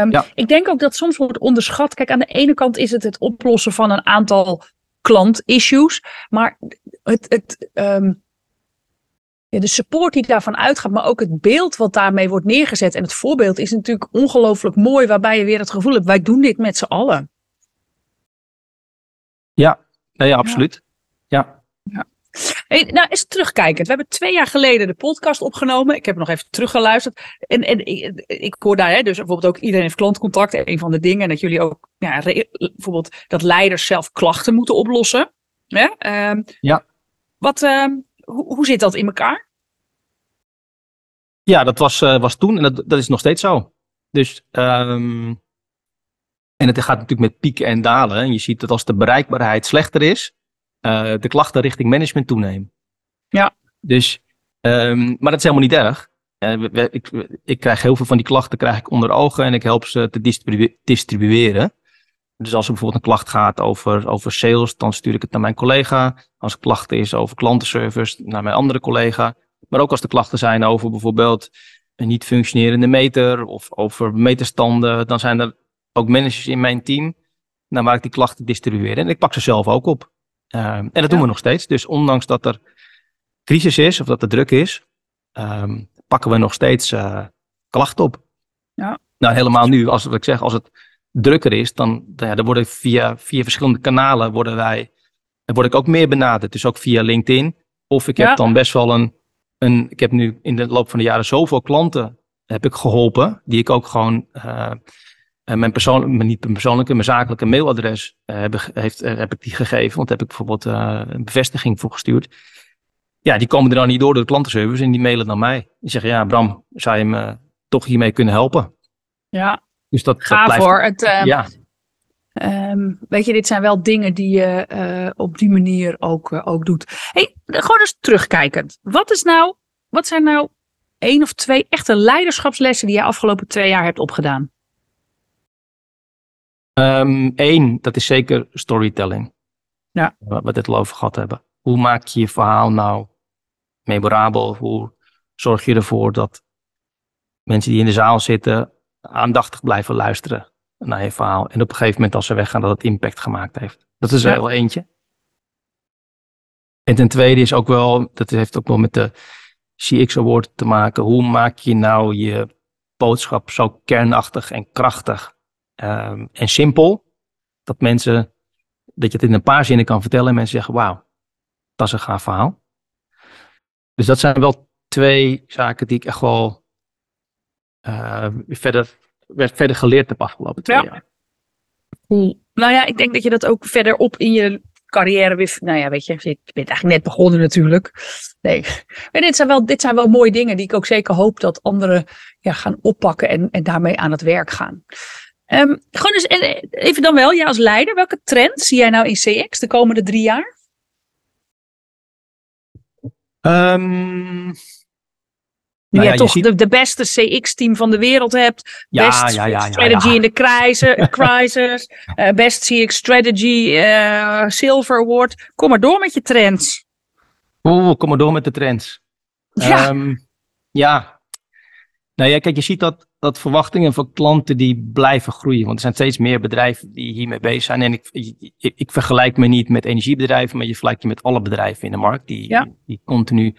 Um, ja. Ik denk ook dat soms wordt onderschat. Kijk, aan de ene kant is het het oplossen van een aantal klantissues, maar het, het, um, ja, de support die daarvan uitgaat, maar ook het beeld wat daarmee wordt neergezet. En het voorbeeld is natuurlijk ongelooflijk mooi, waarbij je weer het gevoel hebt, wij doen dit met z'n allen. Ja, nee, ja absoluut. Ja. Hey, nou, eens terugkijkend. We hebben twee jaar geleden de podcast opgenomen. Ik heb nog even teruggeluisterd. En, en ik, ik hoor daar hè, dus bijvoorbeeld ook iedereen heeft klantcontact. Een van de dingen. En dat jullie ook ja, bijvoorbeeld dat leiders zelf klachten moeten oplossen. Ja. Um, ja. Wat, um, hoe, hoe zit dat in elkaar? Ja, dat was, uh, was toen en dat, dat is nog steeds zo. Dus um, en het gaat natuurlijk met pieken en dalen. En je ziet dat als de bereikbaarheid slechter is, uh, de klachten richting management toenemen. Ja. Dus, um, maar dat is helemaal niet erg. Uh, we, ik, ik, krijg heel veel van die klachten krijg ik onder ogen en ik help ze te distribu distribueren. Dus als er bijvoorbeeld een klacht gaat over, over sales, dan stuur ik het naar mijn collega. Als er klachten is over klantenservice, naar mijn andere collega. Maar ook als er klachten zijn over bijvoorbeeld een niet functionerende meter of over meterstanden, dan zijn er ook managers in mijn team naar waar ik die klachten distribueer. En ik pak ze zelf ook op. Ehm, en dat doen we nog steeds. Dus ondanks dat er crisis is of dat er druk is, ehm, pakken we nog steeds uh, klachten op. Ja. Nou, helemaal nu, als wat ik zeg, als het drukker is, dan, dan, ja, dan worden via, via verschillende kanalen worden wij, dan word ik ook meer benaderd. Dus ook via LinkedIn. Of ik heb dan best wel een, een, ik heb nu in de loop van de jaren zoveel klanten heb ik geholpen, die ik ook gewoon uh, mijn persoonlijke, niet mijn persoonlijke, mijn zakelijke mailadres uh, heb, heeft, uh, heb ik die gegeven. Want daar heb ik bijvoorbeeld een bevestiging voor gestuurd. Ja, die komen er dan niet door door de klantenservice en die mailen naar mij. Die zeggen, ja Bram, zou je me toch hiermee kunnen helpen? Ja, dus dat, ga dat blijft, voor. Het, uh, ja. Um, weet je, dit zijn wel dingen die je uh, op die manier ook, uh, ook doet. Hey, gewoon eens terugkijkend. Wat, is nou, wat zijn nou één of twee echte leiderschapslessen die je afgelopen twee jaar hebt opgedaan? Eén, ehm, dat is zeker storytelling. Ja. Waar we het al over gehad hebben. Hoe maak je je verhaal nou memorabel? Hoe zorg je ervoor dat mensen die in de zaal zitten aandachtig blijven luisteren naar je verhaal. En op een gegeven moment als ze weggaan dat het impact gemaakt heeft. Dat is er wel eentje. En ten tweede is ook wel, dat heeft ook wel met de CX Award te maken. Hoe maak je nou je boodschap zo kernachtig en krachtig um, en simpel. Dat mensen, dat je het in een paar zinnen kan vertellen en mensen zeggen, wauw, dat is een gaaf verhaal. Dus dat zijn wel twee zaken die ik echt wel uh, verder, werd verder geleerd heb afgelopen twee jaar. Nou ja, ik denk dat je dat ook verder op in je carrière weer. Nou ja, weet je, je bent eigenlijk net begonnen natuurlijk. Nee, maar dit zijn wel, dit zijn wel mooie dingen die ik ook zeker hoop dat anderen ja, gaan oppakken en, en daarmee aan het werk gaan. Um, gewoon eens even dan wel, ja, als leider, welke trend zie jij nou in CX de komende drie jaar? Um, nu nou je toch de, de, beste CX-team van de wereld hebt. Ja, best ja, ja, strategy in de crisis. crisis uh, best CX strategy uh, silver award. Kom maar door met je trends. Oeh, kom maar door met de trends. Ja. Um, ja. Nou ja, kijk, je ziet dat, dat verwachtingen van klanten die blijven groeien. Want er zijn steeds meer bedrijven die hiermee bezig zijn. En ik, ik, ik vergelijk me niet met energiebedrijven, maar je vergelijkt je met alle bedrijven in de markt die, ja. die, continu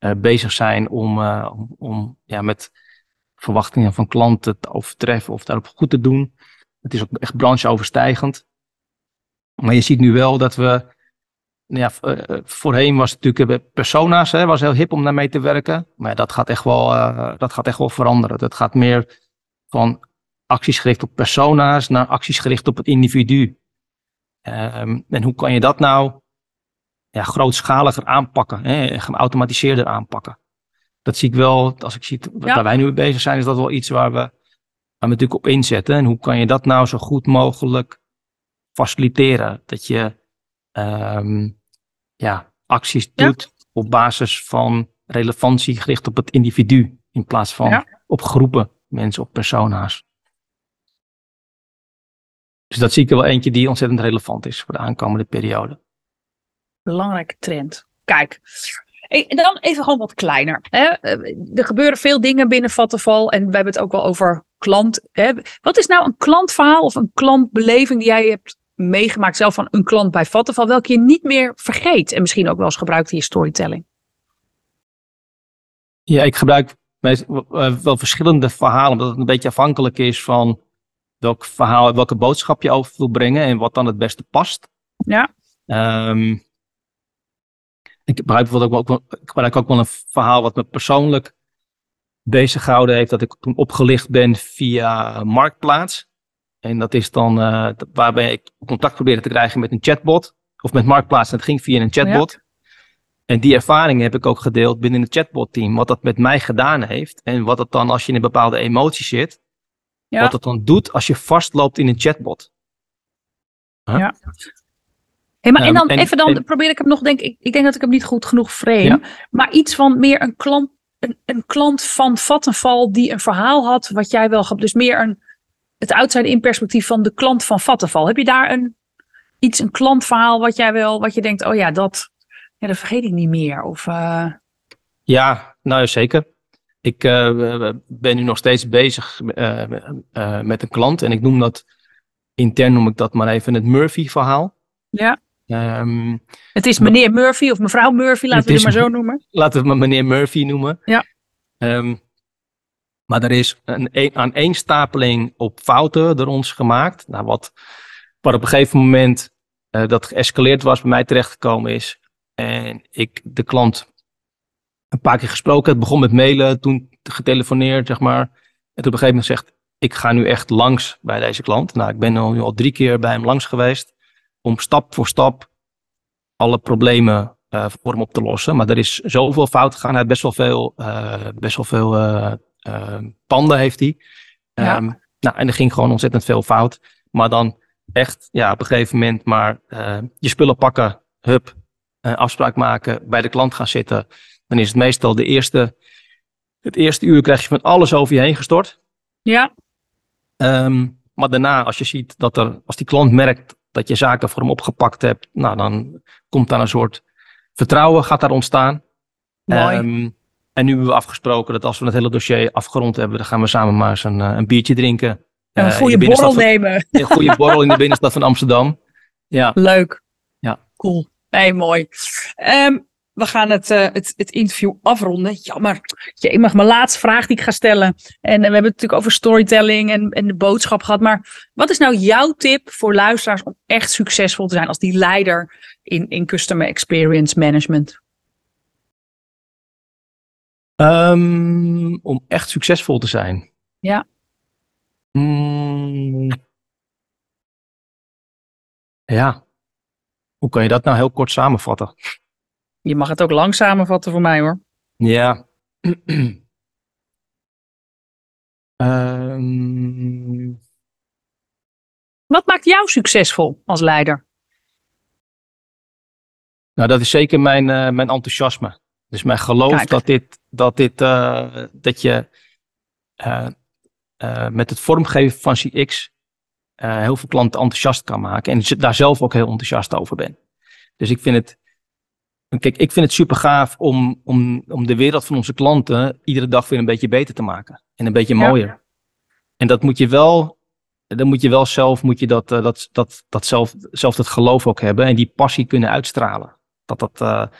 uh, bezig zijn om, uh, om, om, ja, met verwachtingen van klanten te overtreffen of daarop goed te doen. Het is ook echt brancheoverstijgend. Maar je ziet nu wel dat we. Nou ja, uh, voorheen was het natuurlijk persona's, hè, was heel hip om daarmee te werken. Maar dat gaat echt wel, dat gaat echt wel veranderen. Dat gaat meer van acties gericht op persona's naar acties gericht op het individu. Um, en hoe kan je dat nou ja, grootschaliger aanpakken, hè, geautomatiseerder aanpakken. Dat zie ik wel, als ik zie waar wij nu mee bezig zijn, is dat wel iets waar we, waar we natuurlijk op inzetten. En hoe kan je dat nou zo goed mogelijk faciliteren? Dat je um, ja, acties doet op basis van relevantie gericht op het individu, in plaats van op groepen mensen, op persona's. Dus dat zie ik er wel eentje die ontzettend relevant is voor de aankomende periode belangrijke trend. Kijk, en dan even gewoon wat kleiner. Hè? Er gebeuren veel dingen binnen Vattenval en we hebben het ook wel over klant. Hè? Wat is nou een klantverhaal of een klantbeleving die jij hebt meegemaakt zelf van een klant bij Vattenval, welke je niet meer vergeet en misschien ook wel eens gebruikt in je storytelling? Ja, ik gebruik wel verschillende verhalen, omdat het een beetje afhankelijk is van welk verhaal, welke boodschap je over wil brengen en wat dan het beste past. Ja. Um, ik gebruik bijvoorbeeld ook wel, ik gebruik ook wel een verhaal wat me persoonlijk bezig gehouden heeft. Dat ik toen opgelicht ben via Marktplaats. En dat is dan uh, waarbij ik contact probeerde te krijgen met een chatbot. Of met Marktplaats. En het ging via een chatbot. En die ervaring heb ik ook gedeeld binnen het chatbot team. Wat dat met mij gedaan heeft. En wat het dan als je in een bepaalde emotie zit. Ja. Wat het dan doet als je vastloopt in een chatbot. Huh? Ja maar en dan even dan probeer ik hem nog, denk ik, ik denk dat ik hem niet goed genoeg frame. Maar iets van meer een klant, een, een klant van Vattenval die een verhaal had wat jij wel hebt. Dus meer een, het outside in perspectief van de klant van Vattenval. Heb je daar een, iets, een klantverhaal wat jij wel, wat je denkt, oh ja, dat, ja, dat vergeet ik niet meer? Of, uh... Ja, nou zeker. ik uh, ben nu nog steeds bezig uh, uh, met een klant en ik noem dat, intern noem ik dat maar even het Murphy-verhaal. Ja. Um, het is meneer Murphy of mevrouw Murphy, laten we het maar zo noemen. Laten we het maar meneer Murphy noemen. Ja. Um, maar er is een, een aaneenstapeling op fouten door ons gemaakt. Nou, wat, wat op een gegeven moment dat geëscaleerd was, bij mij terechtgekomen is. En ik de klant een paar keer gesproken. Het begon met mailen, toen getelefoneerd, zeg maar. En toen op een gegeven moment zegt, ik ga nu echt langs bij deze klant. Nou, ik ben nu al drie keer bij hem langs geweest. Om stap voor stap alle problemen uh, voor hem op te lossen. Maar er is zoveel fout gegaan. Hij best wel veel, uh, best wel veel panden heeft hij. Ja. Um, nou, en er ging gewoon ontzettend veel fout. Maar dan echt, ja, op een gegeven moment maar je spullen pakken, hup, afspraak maken, bij de klant gaan zitten dan is het meestal de eerste, het eerste uur krijg je van alles over je heen gestort. Ja. Um, maar daarna, als je ziet dat er, als die klant merkt dat je zaken voor hem opgepakt hebt, nou dan komt daar een soort vertrouwen gaat daar ontstaan. Mooi. Um, en nu hebben we afgesproken dat als we het hele dossier afgerond hebben, dan gaan we samen maar eens een, een biertje drinken. Een uh, goede borrel van, nemen. Een goede borrel in de binnenstad van Amsterdam. Ja. Leuk. Ja. Cool. Nee, mooi. Um, we gaan het, uh, het, het, interview afronden. Jammer. Je mag mijn laatste vraag die ik ga stellen. En we hebben het natuurlijk over storytelling en, en de boodschap gehad. Maar wat is nou jouw tip voor luisteraars om echt succesvol te zijn als die leider in, in customer experience management? Um, om echt succesvol te zijn. Ja. Mm. Ja. Hoe kan je dat nou heel kort samenvatten? Je mag het ook lang samenvatten voor mij hoor. Ja. um... Wat maakt jou succesvol als leider? Nou, dat is zeker mijn, uh, mijn enthousiasme. Dus mijn geloof Kijk. dat dit, dat dit, uh, dat je uh, met het vormgeven van CX heel veel klanten enthousiast kan maken. En daar zelf ook heel enthousiast over ben. Dus ik vind het, Kijk, ik vind het super gaaf om, om, om de wereld van onze klanten iedere dag weer een beetje beter te maken. En een beetje mooier. Ja. En dat moet je wel, dan moet je wel zelf, moet je dat, dat, dat, dat zelf, zelf dat geloof ook hebben en die passie kunnen uitstralen. Dat, dat,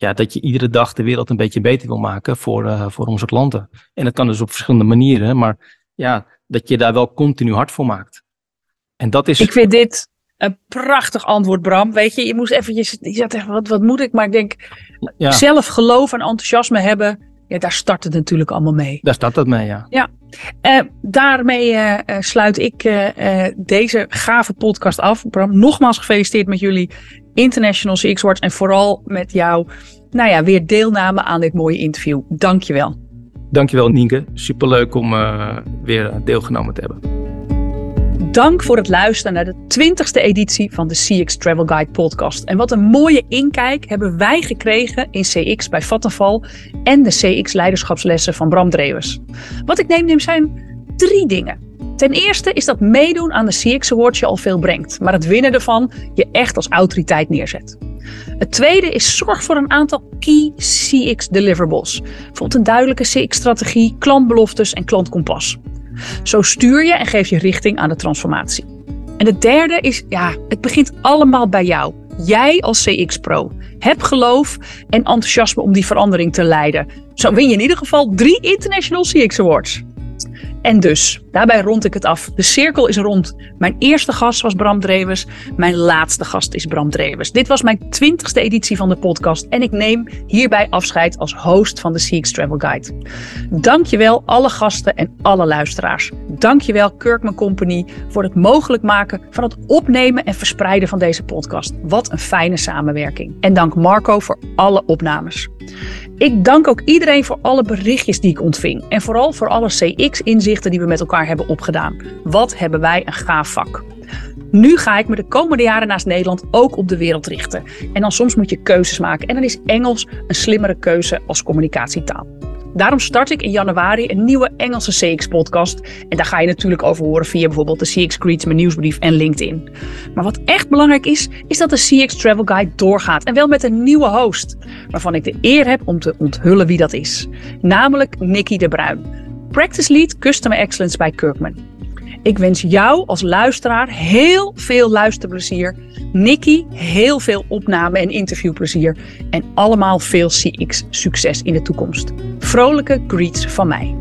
ja, dat je iedere dag de wereld een beetje beter wil maken voor, uh, voor onze klanten. En dat kan dus op verschillende manieren, maar ja, dat je daar wel continu hard voor maakt. En dat is. Ik vind dit een prachtig antwoord, Bram. Weet je, je moest eventjes, je zat echt, wat, wat moet ik? Maar ik denk, ja. zelf geloof en enthousiasme hebben, ja, daar start het natuurlijk allemaal mee. Daar start het mee, ja. Ja, uh, daarmee uh, sluit ik uh, deze gave podcast af. Bram, nogmaals gefeliciteerd met jullie International CX Awards en vooral met jouw, nou ja, weer deelname aan dit mooie interview. Dankjewel. Dankjewel, Nienke. Superleuk om weer deelgenomen te hebben. Dank voor het luisteren naar de 20ste editie van de CX Travel Guide podcast. En wat een mooie inkijk hebben wij gekregen in CX bij Vattenval en de CX leiderschapslessen van Bram Drewes. Wat ik neem, neem zijn drie dingen. Ten eerste is dat meedoen aan de CX Awards je al veel brengt, maar het winnen ervan je echt als autoriteit neerzet. Het tweede is zorg voor een aantal key CX deliverables. Bijvoorbeeld een duidelijke CX-strategie, klantbeloftes en klantkompas. Zo stuur je en geef je richting aan de transformatie. En het derde is, ja, het begint allemaal bij jou. Jij als CX-pro. Heb geloof en enthousiasme om die verandering te leiden. Zo win je in ieder geval drie International CX Awards. En dus, daarbij rond ik het af. De cirkel is rond. Mijn eerste gast was Bram Drewes. Mijn laatste gast is Bram Drewes. Dit was mijn twintigste editie van de podcast. En ik neem hierbij afscheid als host van de CX Travel Guide. Dankjewel alle gasten en alle luisteraars. Dankjewel Kirkman Company voor het mogelijk maken van het opnemen en verspreiden van deze podcast. Wat een fijne samenwerking. En dank Marco voor alle opnames. Ik dank ook iedereen voor alle berichtjes die ik ontving. En vooral voor alle CX-inzichten die we met elkaar hebben opgedaan. Wat hebben wij een gaaf vak. Nu ga ik me de komende jaren naast Nederland ook op de wereld richten. En dan soms moet je keuzes maken. En dan is Engels een slimmere keuze als communicatietaal. Daarom start ik in januari een nieuwe Engelse CX-podcast. En daar ga je natuurlijk over horen via bijvoorbeeld de CX Greets, mijn nieuwsbrief en LinkedIn. Maar wat echt belangrijk is, is dat de CX Travel Guide doorgaat. En wel met een nieuwe host, waarvan ik de eer heb om te onthullen wie dat is. Namelijk Nicky de Bruin, Practice Lead Customer Excellence bij Kirkman. Ik wens jou als luisteraar heel veel luisterplezier. Nicky heel veel opname- en interviewplezier. En allemaal veel CX succes in de toekomst. Vrolijke greets van mij.